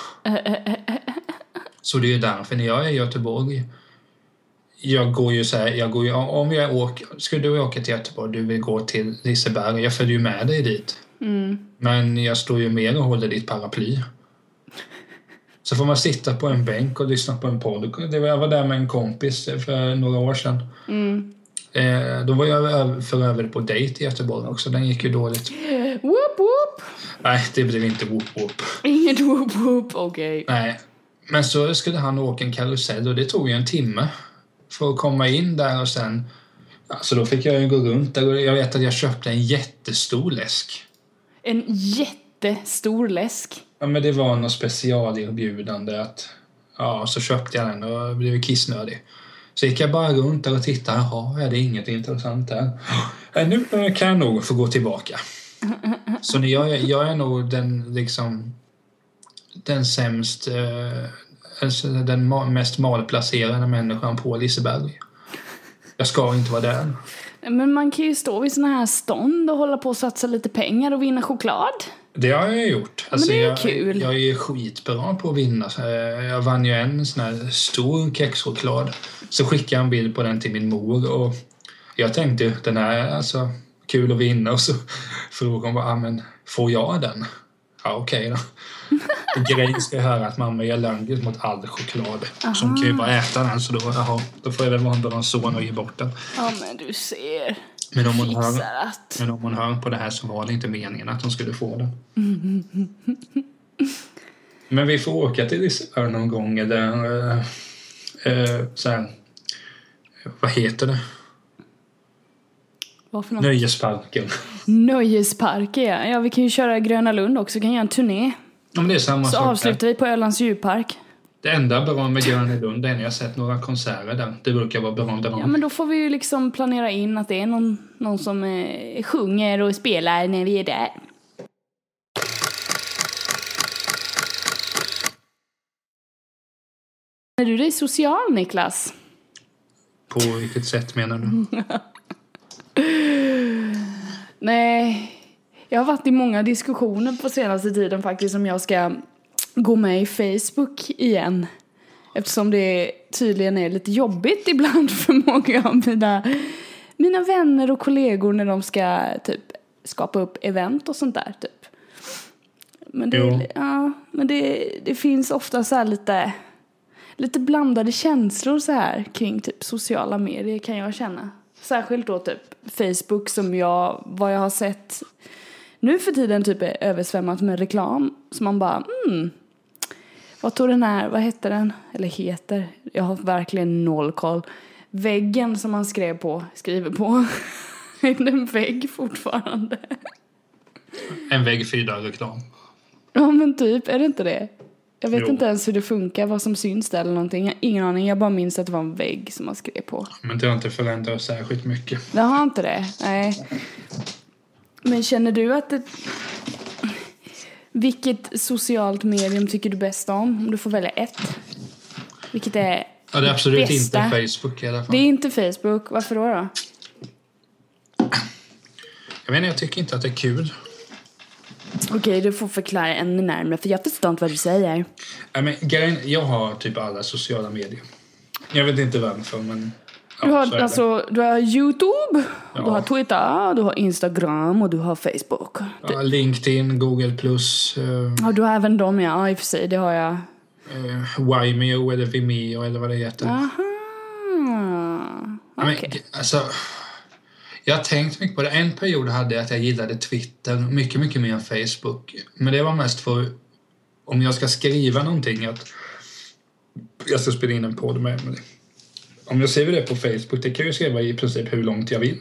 Så det är ju därför när jag är i Göteborg jag går ju så här, jag går ju, om jag åker, skulle du åka till Göteborg, du vill gå till Liseberg, jag följer ju med dig dit. Mm. Men jag står ju mer och håller ditt paraply. Så får man sitta på en bänk och lyssna på en podd. Jag var där med en kompis för några år sedan. Mm. Eh, då var jag för övrigt på dejt i Göteborg också. Den gick ju dåligt. Whoop whoop. Nej, det blev inte whoop whoop. Inget whoop whoop, okej. Nej. Men så skulle han åka en karusell och det tog ju en timme för att komma in där och sen... Alltså då fick jag ju gå runt där och jag vet att jag köpte en jättestor läsk. En jättestor läsk. Ja, men det var något specialerbjudande att... Ja, så köpte jag den och blev kissnödig. Så gick jag bara runt där och tittade. Jaha, är det inget intressant där? Nu kan jag nog få gå tillbaka. Så när jag, är- jag är nog den liksom... Den sämst... Eh, alltså den mest malplacerade människan på Liseberg. Jag ska inte vara där. Men man kan ju stå vid såna här stånd och hålla på och satsa lite pengar och vinna choklad. Det har jag gjort. Alltså, det är jag, kul. Jag är skitbra på att vinna. Eh, Jag vann ju en sån här stor kexchoklad. Så skickade jag en bild på den till min mor och jag tänkte ju, den här är alltså kul att vinna och så frågade hon bara, ah, men får jag den? Ja, okej då. Och grejen ska jag höra att mamma är allergisk mot all choklad. Så hon kan ju bara äta den så då, jaha, då får jag väl vara en son och ge bort den. Ja men du ser. Men om hon hör, att. men om hon hör på det här så var det inte meningen att hon skulle få den. Men vi får åka till Liseberg någon gång eller eh, eh, så här, vad heter det? Vad för något? Nöjesparken. Nöjesparker ja. Vi kan ju köra Gröna Lund också, kan göra en turné. Ja, men det är samma Så sak där. avslutar vi på Ölands djurpark. Det enda bra med Gröna Lund är när jag sett några konserter där. Det brukar vara bra bra. Ja men då får vi ju liksom planera in att det är någon, någon som eh, sjunger och spelar när vi är där. Är du dig social Niklas? På vilket sätt menar du? Nej, jag har varit i många diskussioner på senaste tiden faktiskt om jag ska gå med i Facebook igen. Eftersom det tydligen är lite jobbigt ibland för många av mina, mina vänner och kollegor när de ska typ skapa upp event och sånt där typ. Men det, Jo. ja, men det, det finns ofta så här lite, lite blandade känslor så här kring typ sociala medier kan jag känna. Särskilt då typ Facebook som jag, vad jag har sett nu för tiden typ är översvämmat med reklam. Så man bara, mm. Vad tog den här, vad hette den? Eller heter, jag har verkligen noll koll. Väggen som man skrev på, skriver på. är det en vägg fortfarande? En vägg fyra reklam. Ja men typ, är det inte det? Jag vet Jo. inte ens hur det funkar, vad som syns där eller någonting. Ingen aning, jag bara minns att det var en vägg som man skrev på. Men det har inte förändrats särskilt mycket. Det har inte det? Nej. Men känner du att det... Vilket socialt medium tycker du bäst om? Om du får välja ett. Vilket är... Ja, det är absolut Bästa. inte Facebook i alla fall. Det är inte Facebook, varför då? då? Jag vet inte, jag tycker inte att det är kul. Okej, du får förklara ännu närmare för jag förstår inte vad du säger. Nej, men grejen, jag har typ alla sociala medier. Jag vet inte varför, men... Ja, Du har, alltså, du har Youtube, Ja. du har Twitter, du har Instagram och du har Facebook. Ja, LinkedIn, Google+. Plus, eh, Ja, du har även dem ja, i och för sig, det har jag. eh, Vimeo eller Vimeo eller vad det heter. Aha. Ja, men, alltså, jag har tänkt mycket på det. En period hade jag att jag gillade Twitter mycket, mycket mer än Facebook. Men det var mest för om jag ska skriva någonting att jag ska spela in en podd med Emelie. Om jag skriver det på Facebook, det kan jag ju skriva i princip hur långt jag vill.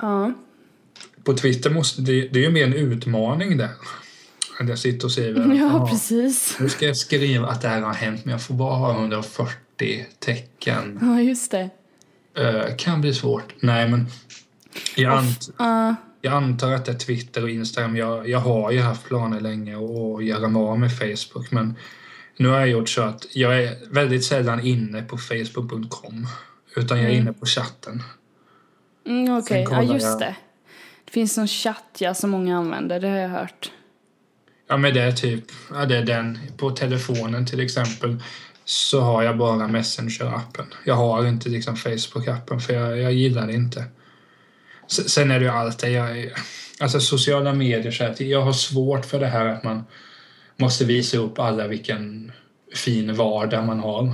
Ja. På Twitter måste det, det är ju mer en utmaning där. Att jag sitter och skriver. ja, "Jaha, precis. Nu ska jag skriva att det här har hänt men jag får bara ha 140 tecken. Ja, just det. Eh, kan bli svårt. Nej men jag, ant, Ja. jag antar att det är Twitter och Instagram. Jag, jag har ju haft planer länge att göra mig av med Facebook men nu har jag gjort så att jag är väldigt sällan inne på facebook.com utan jag är Mm. inne på chatten. Mm, Okej, Sen ja just jag- det. Det finns någon chatt ja, som många använder, det har jag hört. Ja men det är typ, ja det är den. På telefonen till exempel så har jag bara Messenger-appen. Jag har inte liksom Facebook-appen för jag, jag gillar det inte. Sen är det ju allt det jag Alltså sociala medier så här, jag har svårt för det här att man måste visa upp alla vilken fin vardag man har.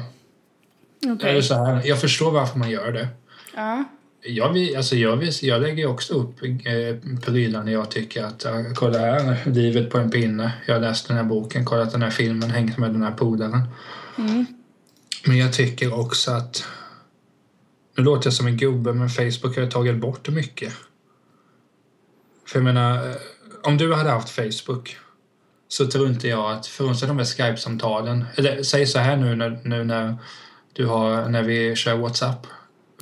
Okej. Eller så här, jag förstår varför man gör det. Ja. Jag, alltså jag, jag lägger också upp eh, prylar när jag tycker att kolla här, livet på en pinne. Jag har läst den här boken, kollat den här filmen, hängt med den här polaren. Mm. Men jag tycker också att nu låter jag som en gubbe men Facebook har ju tagit bort mycket. För jag menar, eh, om du hade haft Facebook så tror inte jag att, frånsett de här Skype-samtalen, eller säg så här nu när, nu när du har, när vi kör WhatsApp.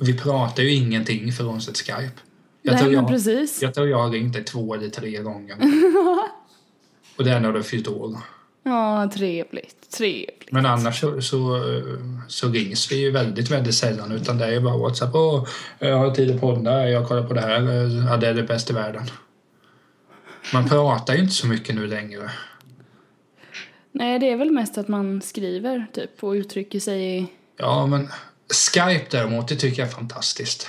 Vi pratar ju ingenting frånsett Skype. Jag, Nej, tror jag, precis. jag tror jag har ringt dig två eller tre gånger. Och det är när du fyllt år. Ja, trevligt. Trevligt. Men annars så, så, så rings vi ju väldigt, väldigt sällan utan det är ju bara WhatsApp. Åh, jag har tid att podda, jag kollar på det här, ja, det är det bästa i världen. Man pratar ju inte så mycket nu längre. Nej, det är väl mest att man skriver typ och uttrycker sig i... Ja, men Skype däremot, det tycker jag är fantastiskt.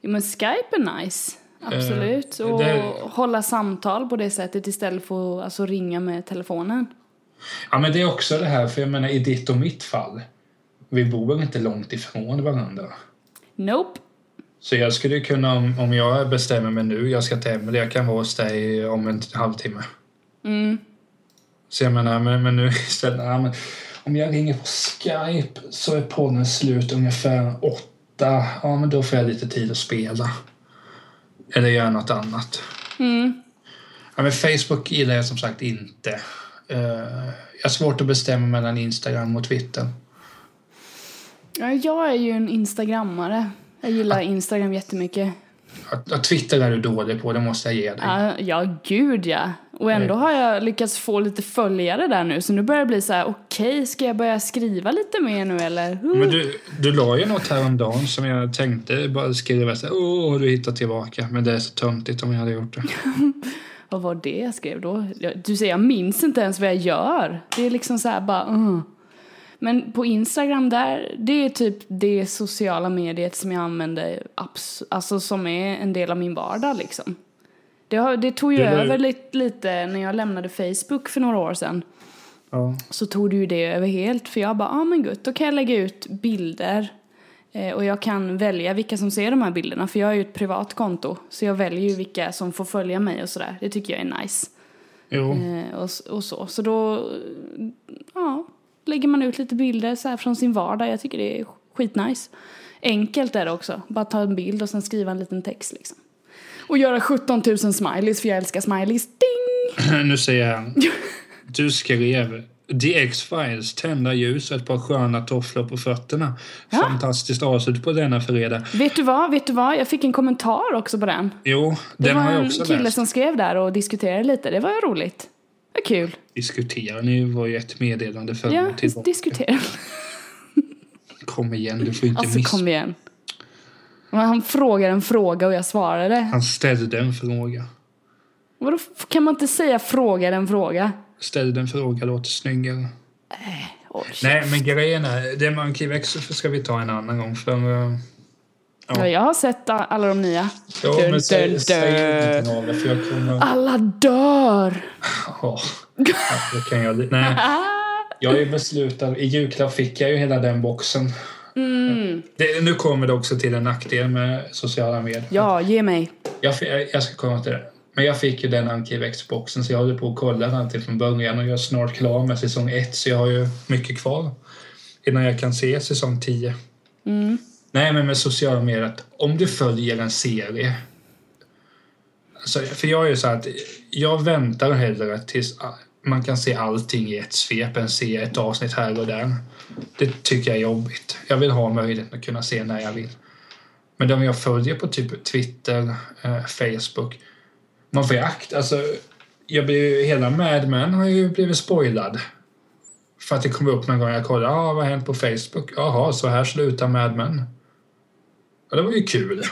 Jo, men Skype är nice. Absolut. Eh, och det- hålla samtal på det sättet istället för att alltså, ringa med telefonen. Ja, men det är också det här, för jag menar i ditt och mitt fall. Vi bor inte långt ifrån varandra. Nope. Så jag skulle kunna, om, om jag bestämmer mig nu, jag ska till Emelie, jag kan vara hos dig om en halvtimme. Mm. Så jag menar, men, men nu istället, ja, men, om jag ringer på Skype så är podden slut ungefär åtta. Ja, men då får jag lite tid att spela. Eller göra något annat. Mm. Ja, men Facebook gillar jag som sagt inte. Eh, jag har svårt att bestämma mellan Instagram och Twitter. Ja, jag är ju en instagrammare. Jag gillar Instagram jättemycket. Att, att Twitter är du dålig på, det måste jag ge dig. Ja, ja, gud ja. Och ändå har jag lyckats få lite följare där nu. Så nu börjar det bli så här, okej, ska jag börja skriva lite mer nu eller? Men du, du la ju något häromdagen som jag tänkte bara skriva så här, åh, du hittar tillbaka. Men det är så töntigt om jag hade gjort det. Vad var det jag skrev då? Du säger, jag minns inte ens vad jag gör. Det är liksom så här bara, uh. Men på Instagram där, det är typ det sociala mediet som jag använder, abs- alltså som är en del av min vardag liksom. Det, har, det tog ju Det över lite, lite när jag lämnade Facebook för några år sedan. Ja. så tog det ju det över helt. För jag bara, ja ah, men gud, då kan jag lägga ut bilder. Eh, och jag kan välja vilka som ser de här bilderna. För jag har ju ett privat konto. Så jag väljer ju vilka som får följa mig och sådär. Det tycker jag är nice. Jo. Eh, och, och så. Så då, ja, lägger man ut lite bilder så här från sin vardag. Jag tycker det är skitnice. Enkelt är det också. Bara ta en bild och sen skriva en liten text liksom. Och göra 17 000 smileys, för jag älskar smileys. Ding! nu säger jag. Du skrev The X-Files, tända ljus och ett par sköna tofflor på fötterna. Ja. Fantastiskt avslut på denna fredag. Vet du vad? Vet du vad? Jag fick en kommentar också på den. Jo, Det den var har jag en också kille läst. som skrev där och diskuterade lite. Det var roligt. Var kul. Diskutera, ni var ju ett meddelande för Ja, mig tillbaka. diskutera. Kom igen, du får inte Alltså miss... kom igen. Han frågade en fråga och jag svarade. Han ställde en fråga. Vadå, kan man inte säga frågade en fråga? Ställde en fråga låter snyggare. Oj. Nej, men grejen är, det Monkey Växel ska vi ta en annan gång. För, eh, Ja, jag har sett alla de nya. ja, Dun, men säg, dun, säg inte några för jag kommer... Alla dör! Ja, det kan jag... Nej. Jag är beslutad. I julklapp fick jag ju hela den boxen. Mm. Det, nu kommer det också till en nackdel med sociala medier. Ja, ge mig. Jag, jag- ska komma till det. Men jag fick ju den Arkivex-boxen så jag håller på att kolla den till från början och jag är snart klar med säsong 1 så jag har ju mycket kvar innan jag kan se säsong 10. Mm. Nej, men med sociala medier, att om du följer en serie. Alltså, för jag är ju så att jag väntar hellre tills man kan se allting i ett svep än se ett avsnitt här och där. Det tycker jag är jobbigt. Jag vill ha möjligheten att kunna se när jag vill. Men de jag följer på typ Twitter, eh, Facebook. Man får ju akta. Alltså, jag blir hela Mad Men har ju blivit spoilad. För att det kom upp någon gång jag kollade, ah, vad har hänt på Facebook? Jaha, så här slutar Mad Men. Ja, det var ju kul.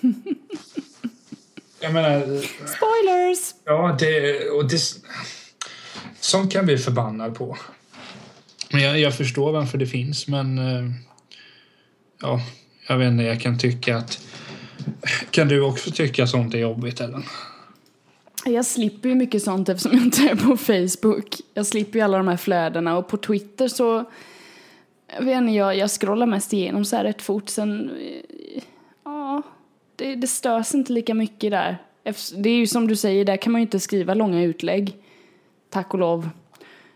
jag menar, Spoilers! ja, det, och det... Sånt kan bli förbannad på. Men jag, jag förstår varför det finns, men... eh, Ja, jag vet inte, jag kan tycka att... Kan du också tycka sånt är jobbigt, eller? Jag slipper ju mycket sånt eftersom jag inte är på Facebook. Jag slipper ju alla de här flödena och på Twitter så... Jag vet inte, jag, jag scrollar mest igenom så här rätt fort sen... Eh, ja, det, det störs inte lika mycket där. Det är ju som du säger, där kan man ju inte skriva långa utlägg. Tack och lov.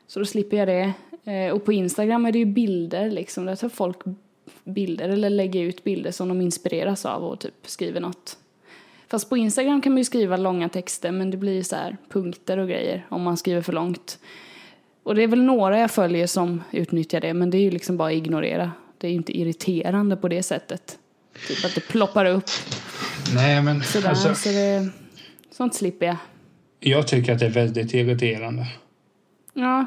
Så då slipper jag det. Eh, och på Instagram är det ju bilder liksom. Där tar folk bilder eller lägger ut bilder som de inspireras av och typ skriver något. Fast på Instagram kan man ju skriva långa texter men det blir ju så här punkter och grejer om man skriver för långt. Och det är väl några jag följer som utnyttjar det men det är ju liksom bara att ignorera. Det är ju inte irriterande på det sättet. Typ att det ploppar upp Nej, men sådär alltså, så det... Sånt slipper jag. jag tycker att det är väldigt irriterande. Ja,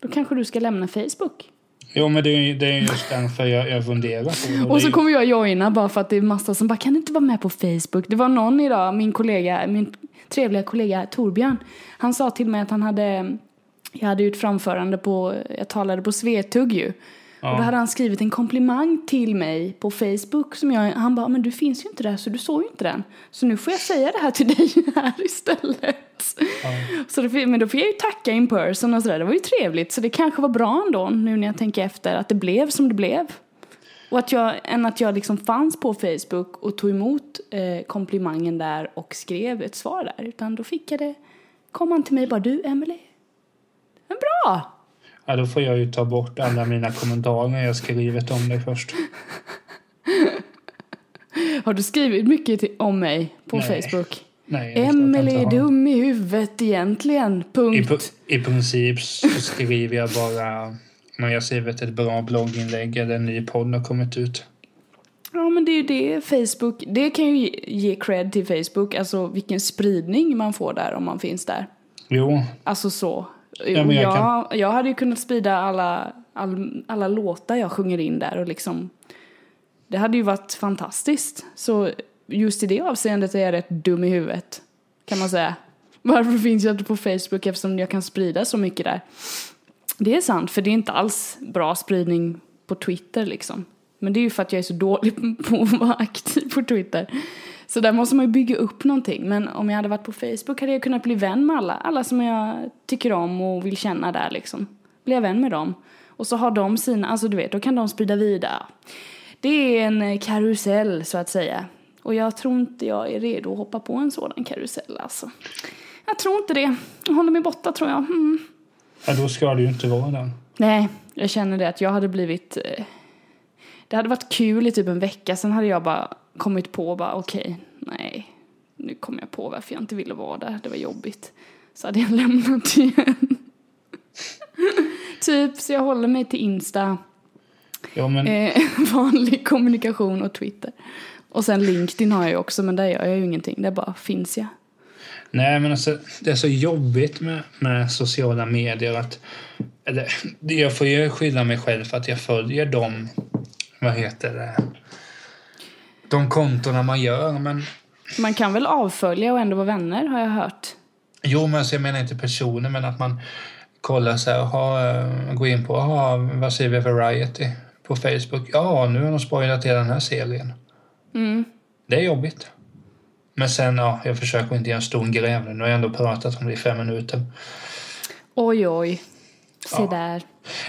då kanske du ska lämna Facebook. Jo, men det är, det är just därför jag, jag funderar på det. Och så kommer jag joina bara för att det är massa som bara kan du inte vara med på Facebook? Det var någon idag, min kollega, min trevliga kollega Torbjörn. Han sa till mig att han hade, jag hade gjort framförande på, jag talade på Svetugg ju. Och då hade han skrivit en komplimang till mig på Facebook som jag, han bara, men du finns ju inte där så du såg ju inte den. Så nu får jag säga det här till dig här istället. Så det, men då får jag ju tacka in person och sådär, det var ju trevligt. Så det kanske var bra ändå nu när jag tänker efter att det blev som det blev. Och att jag, än att jag liksom fanns på Facebook och tog emot eh, komplimangen där och skrev ett svar där. Utan då fick jag det, kom han till mig och bara du Emily, men bra! Ja, då får jag ju ta bort alla mina kommentarer jag skrivit om dig först. Har du skrivit mycket till, om mig på Nej, Facebook? Nej, det är dum i huvudet egentligen, I, punkt. pu- I princip så skriver jag bara när jag att ett bra blogginlägg eller en ny podd har kommit ut. Ja men det är ju det Facebook, det kan ju ge, ge cred till Facebook, alltså vilken spridning man får där om man finns där. Jo, Alltså så. Ja, men jag jag, jag, hade ju kunnat sprida alla, all, alla låtar jag sjunger in där och liksom Det hade ju varit fantastiskt. Så just i det avseendet är jag rätt dum i huvudet. Kan man säga. Varför finns jag inte på Facebook eftersom jag kan sprida så mycket där? Det är sant, för det är inte alls bra spridning på Twitter liksom. Men det är ju för att jag är så dålig på att vara aktiv på Twitter. Så där måste man ju bygga upp någonting. Men om jag hade varit på Facebook hade jag kunnat bli vän med alla. Alla som jag tycker om och vill känna där liksom. Blir jag vän med dem. Och så har de sina, alltså du vet, då kan de sprida vidare. Det är en eh, karusell så att säga. Och jag tror inte jag är redo att hoppa på en sådan karusell alltså. Jag tror inte det. Jag håller mig borta tror jag. Mm. ja, då ska det ju inte vara den. Nej, jag känner det att jag hade blivit... Eh, det hade varit kul i typ en vecka, sen hade jag bara kommit på bara okej, nej, nu kom jag på varför jag inte ville vara där, det var jobbigt. Så hade jag lämnat igen. typ, så jag håller mig till Insta, Ja, men eh, vanlig kommunikation och Twitter. Och sen LinkedIn har jag också, men där gör jag ju ingenting, där bara finns jag. Nej, men alltså, det är så jobbigt med, med sociala medier att... Eller, jag får ju skylla mig själv för att jag följer de... Vad heter det? De kontona man gör, men... Man kan väl avfölja och ändå vara vänner, har jag hört. Jo, men jag menar inte personer, men att man kollar så här, aha, eh, går in på, aha, vad ser vi för Variety på Facebook? Ja, nu har de spoilat hela den här serien. Mm. Det är jobbigt. Men sen, ja, jag försöker inte göra en stor gräv nu. Nu har jag ändå pratat om det i fem minuter. Oj, oj. Se Ja. där.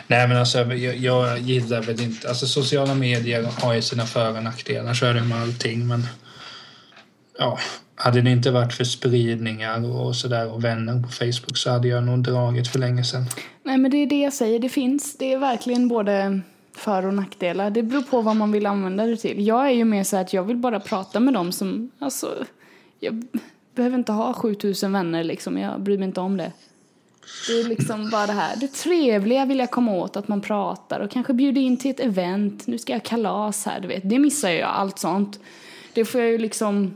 Nej men alltså jag, jag gillar väl inte, alltså sociala medier har ju sina för och nackdelar, så är det med allting men ja, hade det inte varit för spridningar och sådär och vänner på Facebook så hade jag nog dragit för länge sedan. Nej men det är det jag säger, det finns, det är verkligen både för och nackdelar. Det beror på vad man vill använda det till. Jag är ju mer så att jag vill bara prata med dem som, alltså, jag behöver inte ha 7000 vänner liksom, jag bryr mig inte om det. Det är liksom bara det här, det trevliga vill jag komma åt, att man pratar och kanske bjuder in till ett event, nu ska jag kalas här, du vet. Det missar jag, allt sånt. Det får jag ju liksom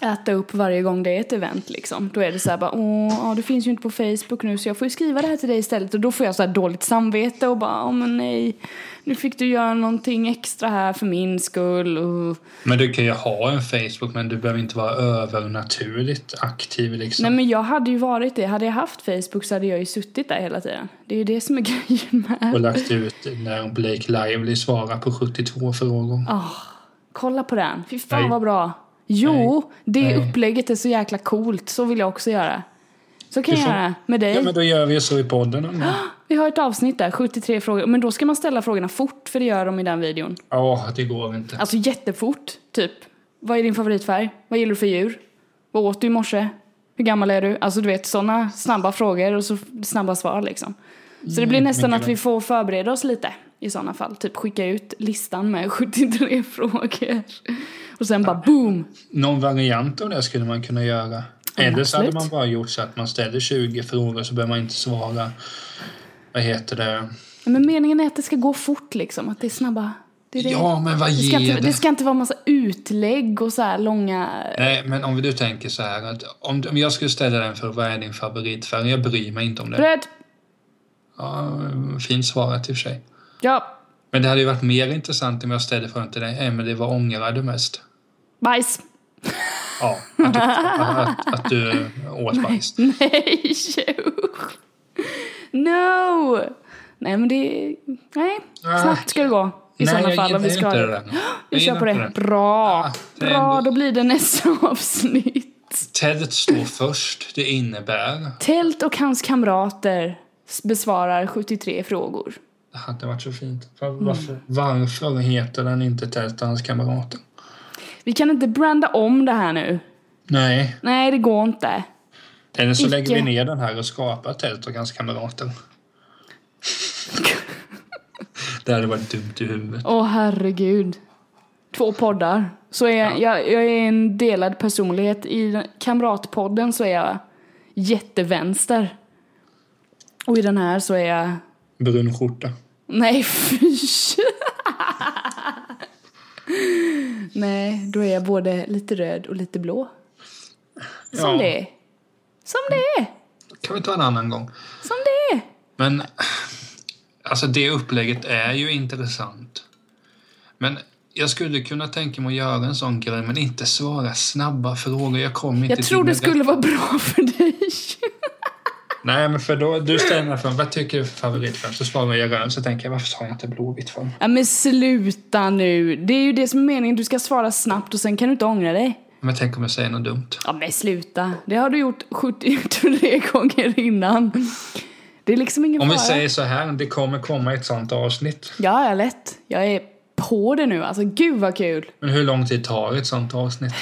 äta upp varje gång det är ett event liksom. Då är det så här bara, åh, ja, det finns ju inte på Facebook nu så jag får ju skriva det här till dig istället. Och då får jag så här dåligt samvete och bara, åh men nej, nu fick du göra någonting extra här för min skull. Och... Men du kan ju ha en Facebook men du behöver inte vara övernaturligt aktiv liksom. Nej men jag hade ju varit det. Hade jag haft Facebook så hade jag ju suttit där hela tiden. Det är ju det som är grejen med. Och lagt ut när Blake Lively svarar på 72 frågor. Ah, kolla på den. Fy fan Nej. vad bra. Jo, det Nej. upplägget är så jäkla coolt. Så vill jag också göra. Så kan Du jag får- göra med dig. Ja men då gör vi så i podden. då. Vi har ett avsnitt där, 73 frågor. Men då ska man ställa frågorna fort, för det gör de i den videon. Ja, det går inte. Alltså jättefort, typ. Vad är din favoritfärg? Vad gillar du för djur? Vad åt du i morse? Hur gammal är du? Alltså du vet, sådana snabba frågor och så snabba svar liksom. Så det blir nästan mycket att vi får förbereda oss lite i sådana fall. Typ skicka ut listan med 73 frågor. Och sen bara boom! Någon variant av det skulle man kunna göra. Eller så hade man bara gjort så att man ställer 20 frågor så behöver man inte svara. Vad heter det? Men meningen är att det ska gå fort liksom, att det är snabba. Det är det. Ja, men vad det, ska ger inte, det ska inte vara massa utlägg och så här långa... Nej, men om du tänker så här att om, om jag skulle ställa den för vad är din favoritfärg? Jag bryr mig inte om det. Bröd! Ja, fint svarat i och för sig. Ja, Men det hade ju varit mer intressant om jag ställde frågan till dig. Emelie, vad ångrar du mest? Bajs. Ja, att att, att du åt bajs. Nej, usch. No! Nej, men det... Nej, snabbt ska det gå. I Nej, sådana fall om vi ska... det. Vi kör på det. inte Bra! Ah, det Bra, ändå- då blir det nästa avsnitt. Tält står först. Det innebär... Tält och hans kamrater besvarar 73 frågor. Det hade varit så fint. Var, varför, varför heter den inte Tält och hans kamrater? Vi kan inte branda om det här nu. Nej, Nej, det går inte. eller så Icke. lägger vi ner den här och skapar Tält och hans kamrater. det hade varit dumt i huvudet. Åh herregud. Två poddar. Så är jag, jag, jag är en delad personlighet. I den- Kamratpodden så är jag jättevänster. Och i den här så är jag... Brun skjorta. Nej, fy! Nej, då är jag både lite röd och lite blå. Som Ja. det är. Som det är. kan vi ta en annan gång. Som det är. Men alltså det upplägget är ju intressant. Men jag skulle kunna tänka mig att göra en sån grej men inte svara snabba frågor. Jag kommer inte Jag tror det skulle vara bra för dig. Nej, men för då, du ställer mig frågan, vad tycker du är favoritfärg? Så svarar jag grön, så tänker jag, varför sa jag inte blåvitt för? Ja men sluta nu. Det är ju det som är meningen. Du ska svara snabbt och sen kan du inte ångra dig. Men tänk om jag säger något dumt? Ja men sluta. Det har du gjort 73 gånger innan. Det är liksom ingen Om fara. vi säger så här, det kommer komma ett sånt avsnitt. Ja, ja, lätt. Jag är på det nu. Alltså gud vad kul. Men hur lång tid tar ett sånt avsnitt?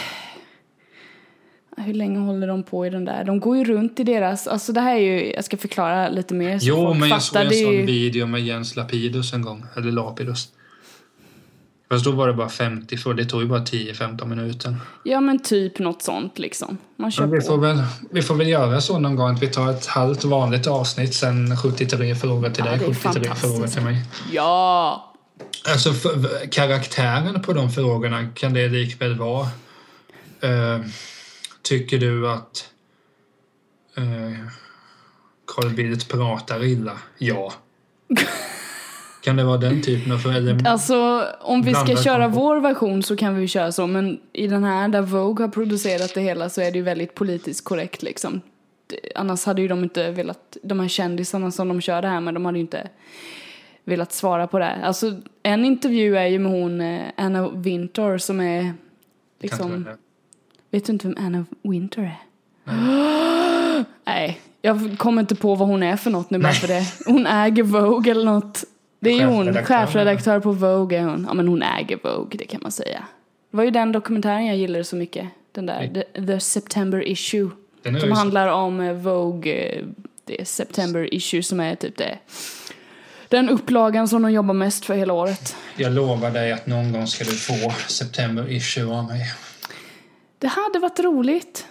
Hur länge håller de på i den där? De går ju runt i deras, alltså det här är ju, jag ska förklara lite mer så Jo, men jag såg en sån ju, video med Jens Lapidus en gång, eller Lapidus. Fast då var det bara 50, för det tog ju bara 10-15 minuter. ja men typ något sånt liksom. Man kör vi, på. får väl, vi får väl göra så någon gång att vi tar ett halvt vanligt avsnitt, sen 73 frågor till Ja, dig, det är 73 fantastiskt. frågor till mig. Ja! Alltså för, karaktären på de frågorna kan det likväl vara. Eh, tycker du att eh, Carl Bildt pratar illa? Ja. kan det vara den typen av eller, Alltså om vi ska köra vår version så kan vi ju köra så men i den här där Vogue har producerat det hela så är det ju väldigt politiskt korrekt liksom. Annars hade ju de inte velat, de här kändisarna som de kör det här med, de hade ju inte velat svara på det. Alltså en intervju är ju med hon eh, Anna Wintour som är liksom. Vet du inte vem Anna Wintour är? Nej, Jag kommer inte på vad hon är för något nu bara för det. Hon äger Vogue eller något. Det är ju hon, Chefredaktör. på Vogue är hon. Ja men hon äger Vogue, det kan man säga. Det var ju den dokumentären jag gillade så mycket. Den där, The, The September Issue. Den är Som handlar om eh, Vogue, eh, det är September Issue som är typ det. Den upplagan som de jobbar mest för hela året. Jag lovar dig att någon gång ska du få September issue av mig. Det hade varit roligt.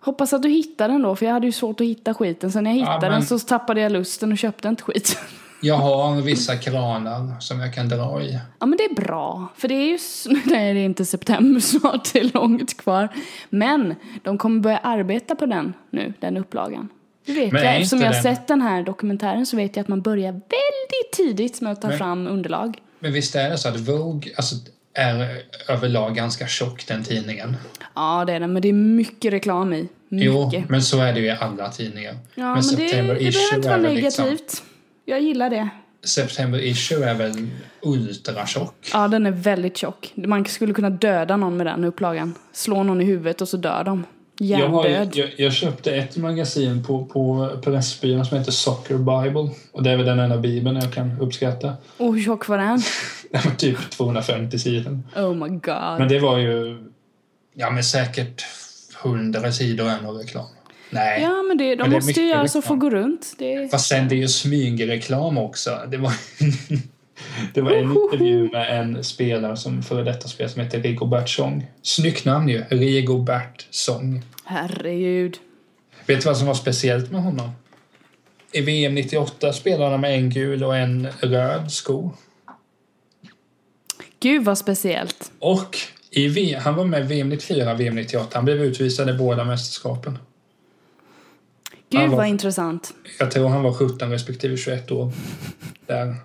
Hoppas att du hittar den då, för jag hade ju svårt att hitta skiten. Sen när jag Ja, hittade men- den så tappade jag lusten och köpte inte skit. Jag har vissa kranar som jag kan dra i. Ja men det är bra, för det är ju, nej det är inte september snart, det är långt kvar. Men de kommer börja arbeta på den nu, den upplagan. Det vet Men jag, eftersom jag har sett den här dokumentären så vet jag att man börjar väldigt tidigt med att ta Men- fram underlag. Men visst är det så att Vogue alltså, är överlag ganska tjock, den tidningen? Ja det är den, men det är mycket reklam i. Jo, Mycket. men så är det ju i alla tidningar. ja men, det, det behöver inte vara liksom, negativt. Jag gillar det. September issue är väl ultratjock? Ja den är väldigt tjock. Man skulle kunna döda någon med den upplagan. Slå någon i huvudet och så dör de. Jag, har, jag, jag köpte ett magasin på, på Pressbyrån som heter Soccer Bible. Och det är väl den enda bibeln jag kan uppskatta. Och hur tjock var den? Den var typ 250 sidor. Oh my god. Men det var ju, ja men säkert 100 sidor ändå reklam. Nej. Ja, men det, de Men det måste ju mycket göra så reklam. få gå runt. Det. Fast sen det är ju smygreklam också. Det var, det var en intervju med en spelare som före detta spelare som heter Rigobert Song. Snyggt namn ju. Rigobert Song. Herregud. Vet du vad som var speciellt med honom? I VM 98 spelade han med en gul och en röd sko. Gud vad speciellt. Och i v, han var med VM 94 VM 98. Han blev utvisad i båda mästerskapen. Gud var- vad intressant. Jag tror han var 17 respektive 21 år. Där.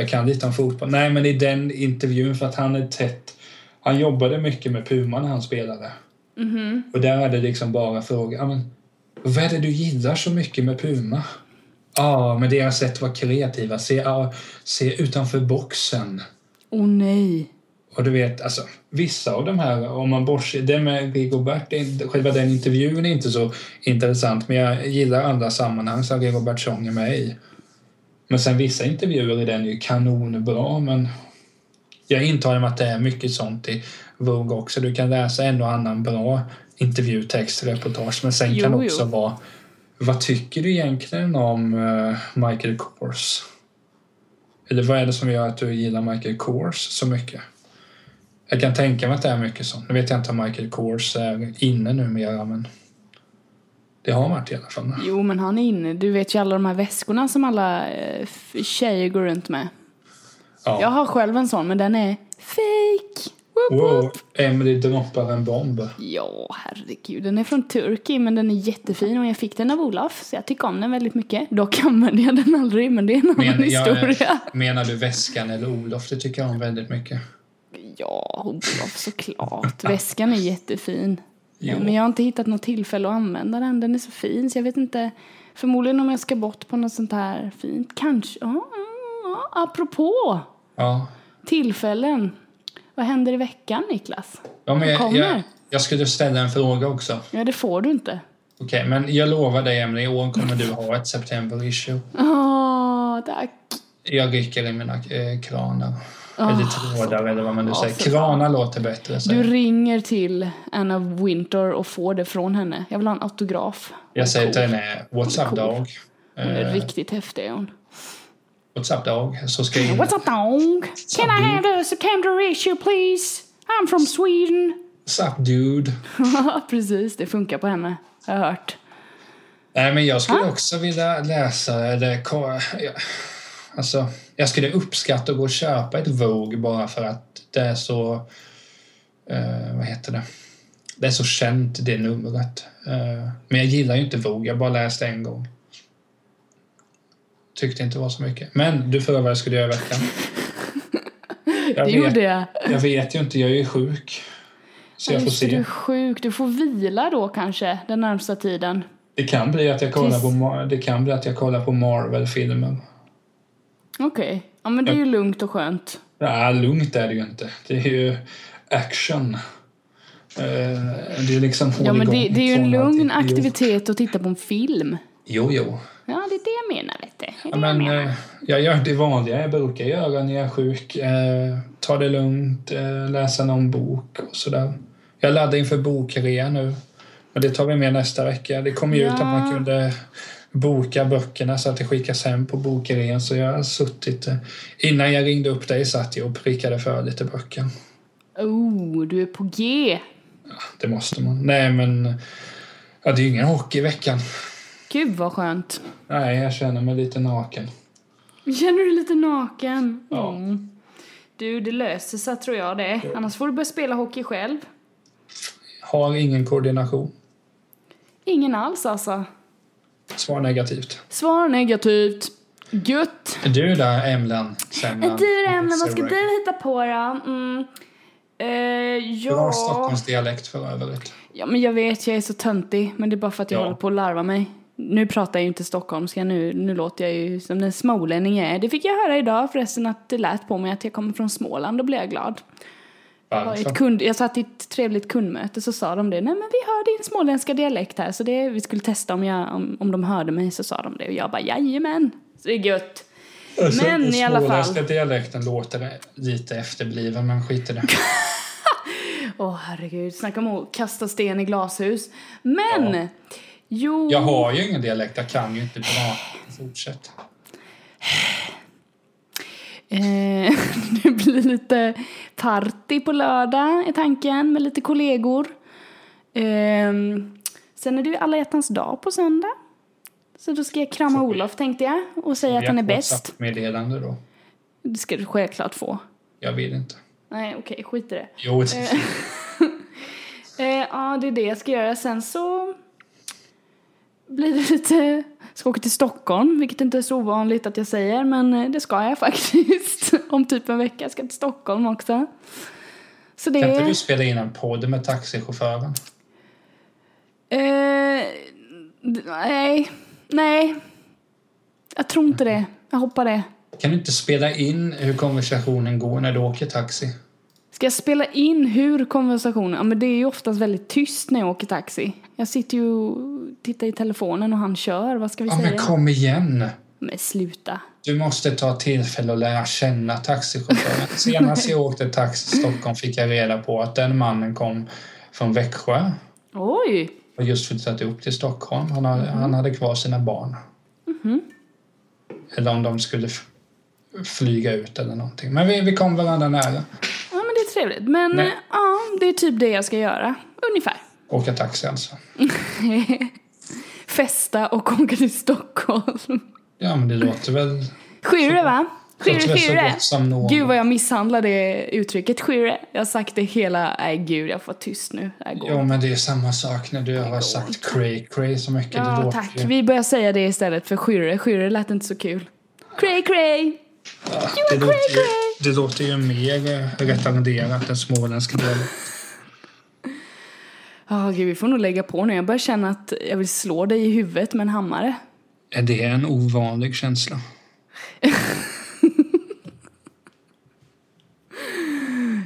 Jag kan lite om fotboll. Nej, men i den intervjun för att han är tätt. Han jobbade mycket med Puma när han spelade. Och där är det liksom bara fråga. Men, vad är det du gillar så mycket med Puma? Ja, men deras sätt att vara kreativa. Se, ja, se utanför boxen. Åh nej. Och du vet, alltså, vissa av de här, om man bortser, det med Rigobert, själva den intervjun är inte så intressant, men jag gillar andra sammanhang som Rigobert Song är med i. Men sen vissa intervjuer i den är ju kanonbra, men jag intar mig att det är mycket sånt i Vogue också. Du kan läsa en och annan bra intervjutext, reportage, men sen Jo, kan det jo. också vara vad tycker du egentligen om eh, Michael Kors? Eller vad är det som gör att du gillar Michael Kors så mycket? Jag kan tänka mig att det är mycket sånt. Nu vet jag inte om Michael Kors är inne numera, men det har varit i alla fall. Jo, men han är inne. Du vet ju alla de här väskorna som alla eh, tjejer går runt med. Ja. Jag har själv en sån, men den är fake. Woop, woop. Wow, Emily droppar en bomb. Ja, herregud. Den är från Turkey, men den är jättefin och jag fick den av Olof, så jag tycker om den väldigt mycket. Dock använder jag den aldrig, men det är en annan jag, historia. menar du väskan eller Olof? Det tycker jag om väldigt mycket. Ja, Olof såklart. Väskan är jättefin. Jo. Men jag har inte hittat något tillfälle att använda den. Den är så fin så jag vet inte. Förmodligen om jag ska bort på något sånt här fint. Kanske. Ja, ja, apropå Ja. tillfällen. Vad händer i veckan Niklas? ja men jag, Kommer. jag, jag skulle ställa en fråga också. Ja, det får du inte. Okej, men jag lovar dig Emily, i år kommer du ha ett September issue. Åh, tack. Jag rycker i mina eh, kranar. Eller trådar eller vad man nu Ja, säger. Kranar låter bättre. säger Du ringer till Anna Winter och får det från henne. Jag vill ha en autograf. Jag säger Cool. till henne, what's up Cool. dog? Hon är Eh, riktigt häftig är hon. what's up dog? Så ska jag. What's up dog? Can I have the September issue please? I'm from Sweden. What's up dude? Precis, det funkar på henne. Har jag hört. Nej, men jag skulle också vilja läsa ja, Alltså, jag skulle uppskatta att gå och köpa ett Vogue bara för att det är så... Eh, vad heter det? Det är så känt, det numret. Eh, men jag gillar ju inte Vogue, jag bara läste en gång. Tyckte inte det var så mycket. Men du frågade vad jag skulle göra i veckan. Jag Det vet, gjorde jag. jag vet ju inte, jag är ju sjuk. Så jag får det, Du är se. sjuk. Du får vila då kanske den närmsta tiden. Det kan bli att jag kollar på, det kan bli att jag kollar på Marvel-filmer. Okej. Ja men det är ju lugnt och skönt. Ja, lugnt är det ju inte. Det är ju action. Eh, Det är liksom Ja men det, det är ju en lugn aktivitet att titta på en film. Jo, jo. Ja, det är det jag menar, är Ja, men jag menar. eh, jag gör det vanliga jag brukar göra när jag är sjuk. Eh, ta det lugnt, eh, läsa någon bok och sådär. Jag laddar inför bokrea nu. Men det tar vi med nästa vecka. Det kom ju ut att man Ja. kunde boka böckerna så att det skickas hem på bokrean. Så jag har suttit... eh, Innan jag ringde upp dig satt jag och prickade för lite böcker. Oh, du är på G. Det måste man. Nej, men... Ja, det är ju ingen hockey i veckan. Gud vad skönt. Nej, jag känner mig lite naken. Känner du dig lite naken? Ja. Mm. Du, det löser sig tror jag det. Annars får du börja spela hockey själv. Har ingen koordination. Ingen alls alltså. Svar negativt. Svar negativt. Gött. Du där, Emlan. Semlan. Du Emma, vad ska du hitta på då? Mm. Eh, Bra ja. Stockholmsdialekt för övrigt. ja, men jag vet, jag är så töntig. Men det är bara för att jag Ja. håller på att larva mig. Nu pratar jag ju inte stockholmska, nu, nu låter jag ju som den smålänning jag är. Det fick jag höra idag förresten att det lät på mig att jag kommer från Småland, då blev jag glad. Jag, var ett kund, jag satt i ett trevligt kundmöte så sa de det. Nej men vi hör din småländska dialekt här så det, vi skulle testa om, jag, om, om de hörde mig så sa de det och jag bara jajamän. Så det är gött. Alltså, Men i alla fall. småländska dialekten låter lite efterbliven, men skit i det. Åh herregud, snacka om att kasta sten i glashus. Men! Ja. Jo... Jag har ju ingen dialekt, jag kan ju inte bra. Fortsätt. Eh, det blir lite party på lördag är tanken med lite kollegor. Eh, sen är det ju alla hjärtans dag på söndag. Så då ska jag krama Olof tänkte jag och säga att han är bäst. meddelande då. Det ska du självklart få. Jag vill inte. Nej okej, skit i det. Jo, det Eh, ja, det är det jag ska göra. Sen så blir det lite... Ska åka till Stockholm, vilket inte är så ovanligt att jag säger, men eh, det ska jag faktiskt. Om typ en vecka. Jag ska till Stockholm också. Så det... kan inte du spela in en podd med taxichauffören? Eh, nej. Nej. Jag tror inte det. Jag hoppar det. Kan du inte spela in hur konversationen går när du åker taxi? Ska jag spela in hur konversationen... Ja, men det är ju oftast väldigt tyst när jag åker taxi. Jag sitter ju och tittar i telefonen och han kör. Vad ska vi Ja, säga? men kom igen! Men sluta. Du måste ta tillfälle att lära känna taxichauffören. Senast jag åkte taxi i Stockholm fick jag reda på att den mannen kom från Växjö Oj! och just flyttat upp till Stockholm. Han hade, han hade kvar sina barn. Eller om de skulle flyga ut eller någonting. Men vi, vi kom varandra nära. Ja, men det är trevligt. Men Nej. ja, det är typ det jag ska göra. Ungefär. Åka taxi alltså. Festa och åka till Stockholm. Ja, men det låter väl... Skyrre va? Skyrre, skyrre. Gud vad jag misshandlar det uttrycket. Skyrre. Jag har sagt det hela... Nej gud, jag får tyst nu. Det Jo, men det är samma sak när du har sagt cray cray så mycket. det Ja, låter tack. Vi börjar säga det istället för skyrre. Skyrre lät inte så kul. Cray, cray! Ja, You det, are cray, cray! Det låter ju mer eh, retarderat än småländska delen. Ja, gud, vi får nog lägga på nu. Jag börjar känna att jag vill slå dig i huvudet med en hammare. Är det en ovanlig känsla?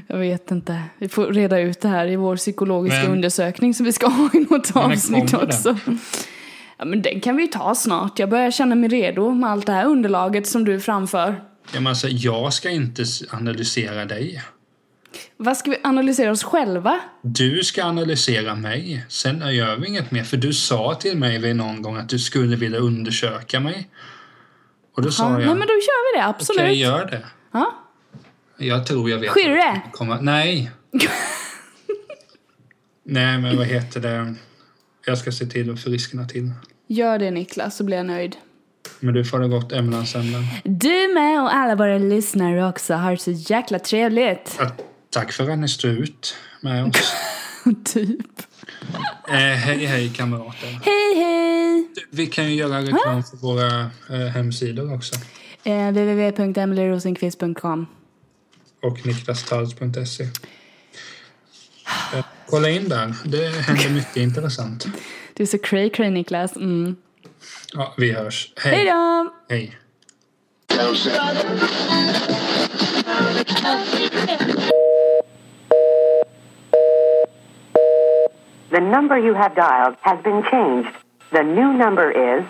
Jag vet inte. Vi får reda ut det här i vår psykologiska Men- undersökning som vi ska ha i något avsnitt kommer den? också. Ja, men den kan vi ju ta snart. Jag börjar känna mig redo med allt det här underlaget som du framför. Ja, men alltså, jag ska inte analysera dig. Vad ska vi analysera oss själva? Du ska analysera mig. Sen gör vi inget mer. För du sa till mig vid någon gång att du skulle vilja undersöka mig. Och då sa Ja, jag, nej, men då kör vi det, absolut. okej, gör det. Ja. Jag tror jag vet. Skyrre! Komma. Nej. Nej, men vad heter det? Jag ska se till att friskna till. Gör det Niklas, så blir jag nöjd. Men du får det gott Emlansämnen. Du med och alla våra lyssnare också har så jäkla trevligt. Ja, Tack för att ni står ut med oss. typ. eh, hej, hej kamrater. Hej hej! Vi kan ju göra reklam för våra eh, hemsidor också. Eh, www.emilyrosenqvist.com Och niklastalls.se. Eh, kolla in där. Det händer mycket intressant. Du är så cray cray Niklas. Mm. Ja, vi hörs. Hej. Hej då! Hej. The number you have dialed has been changed. The new number is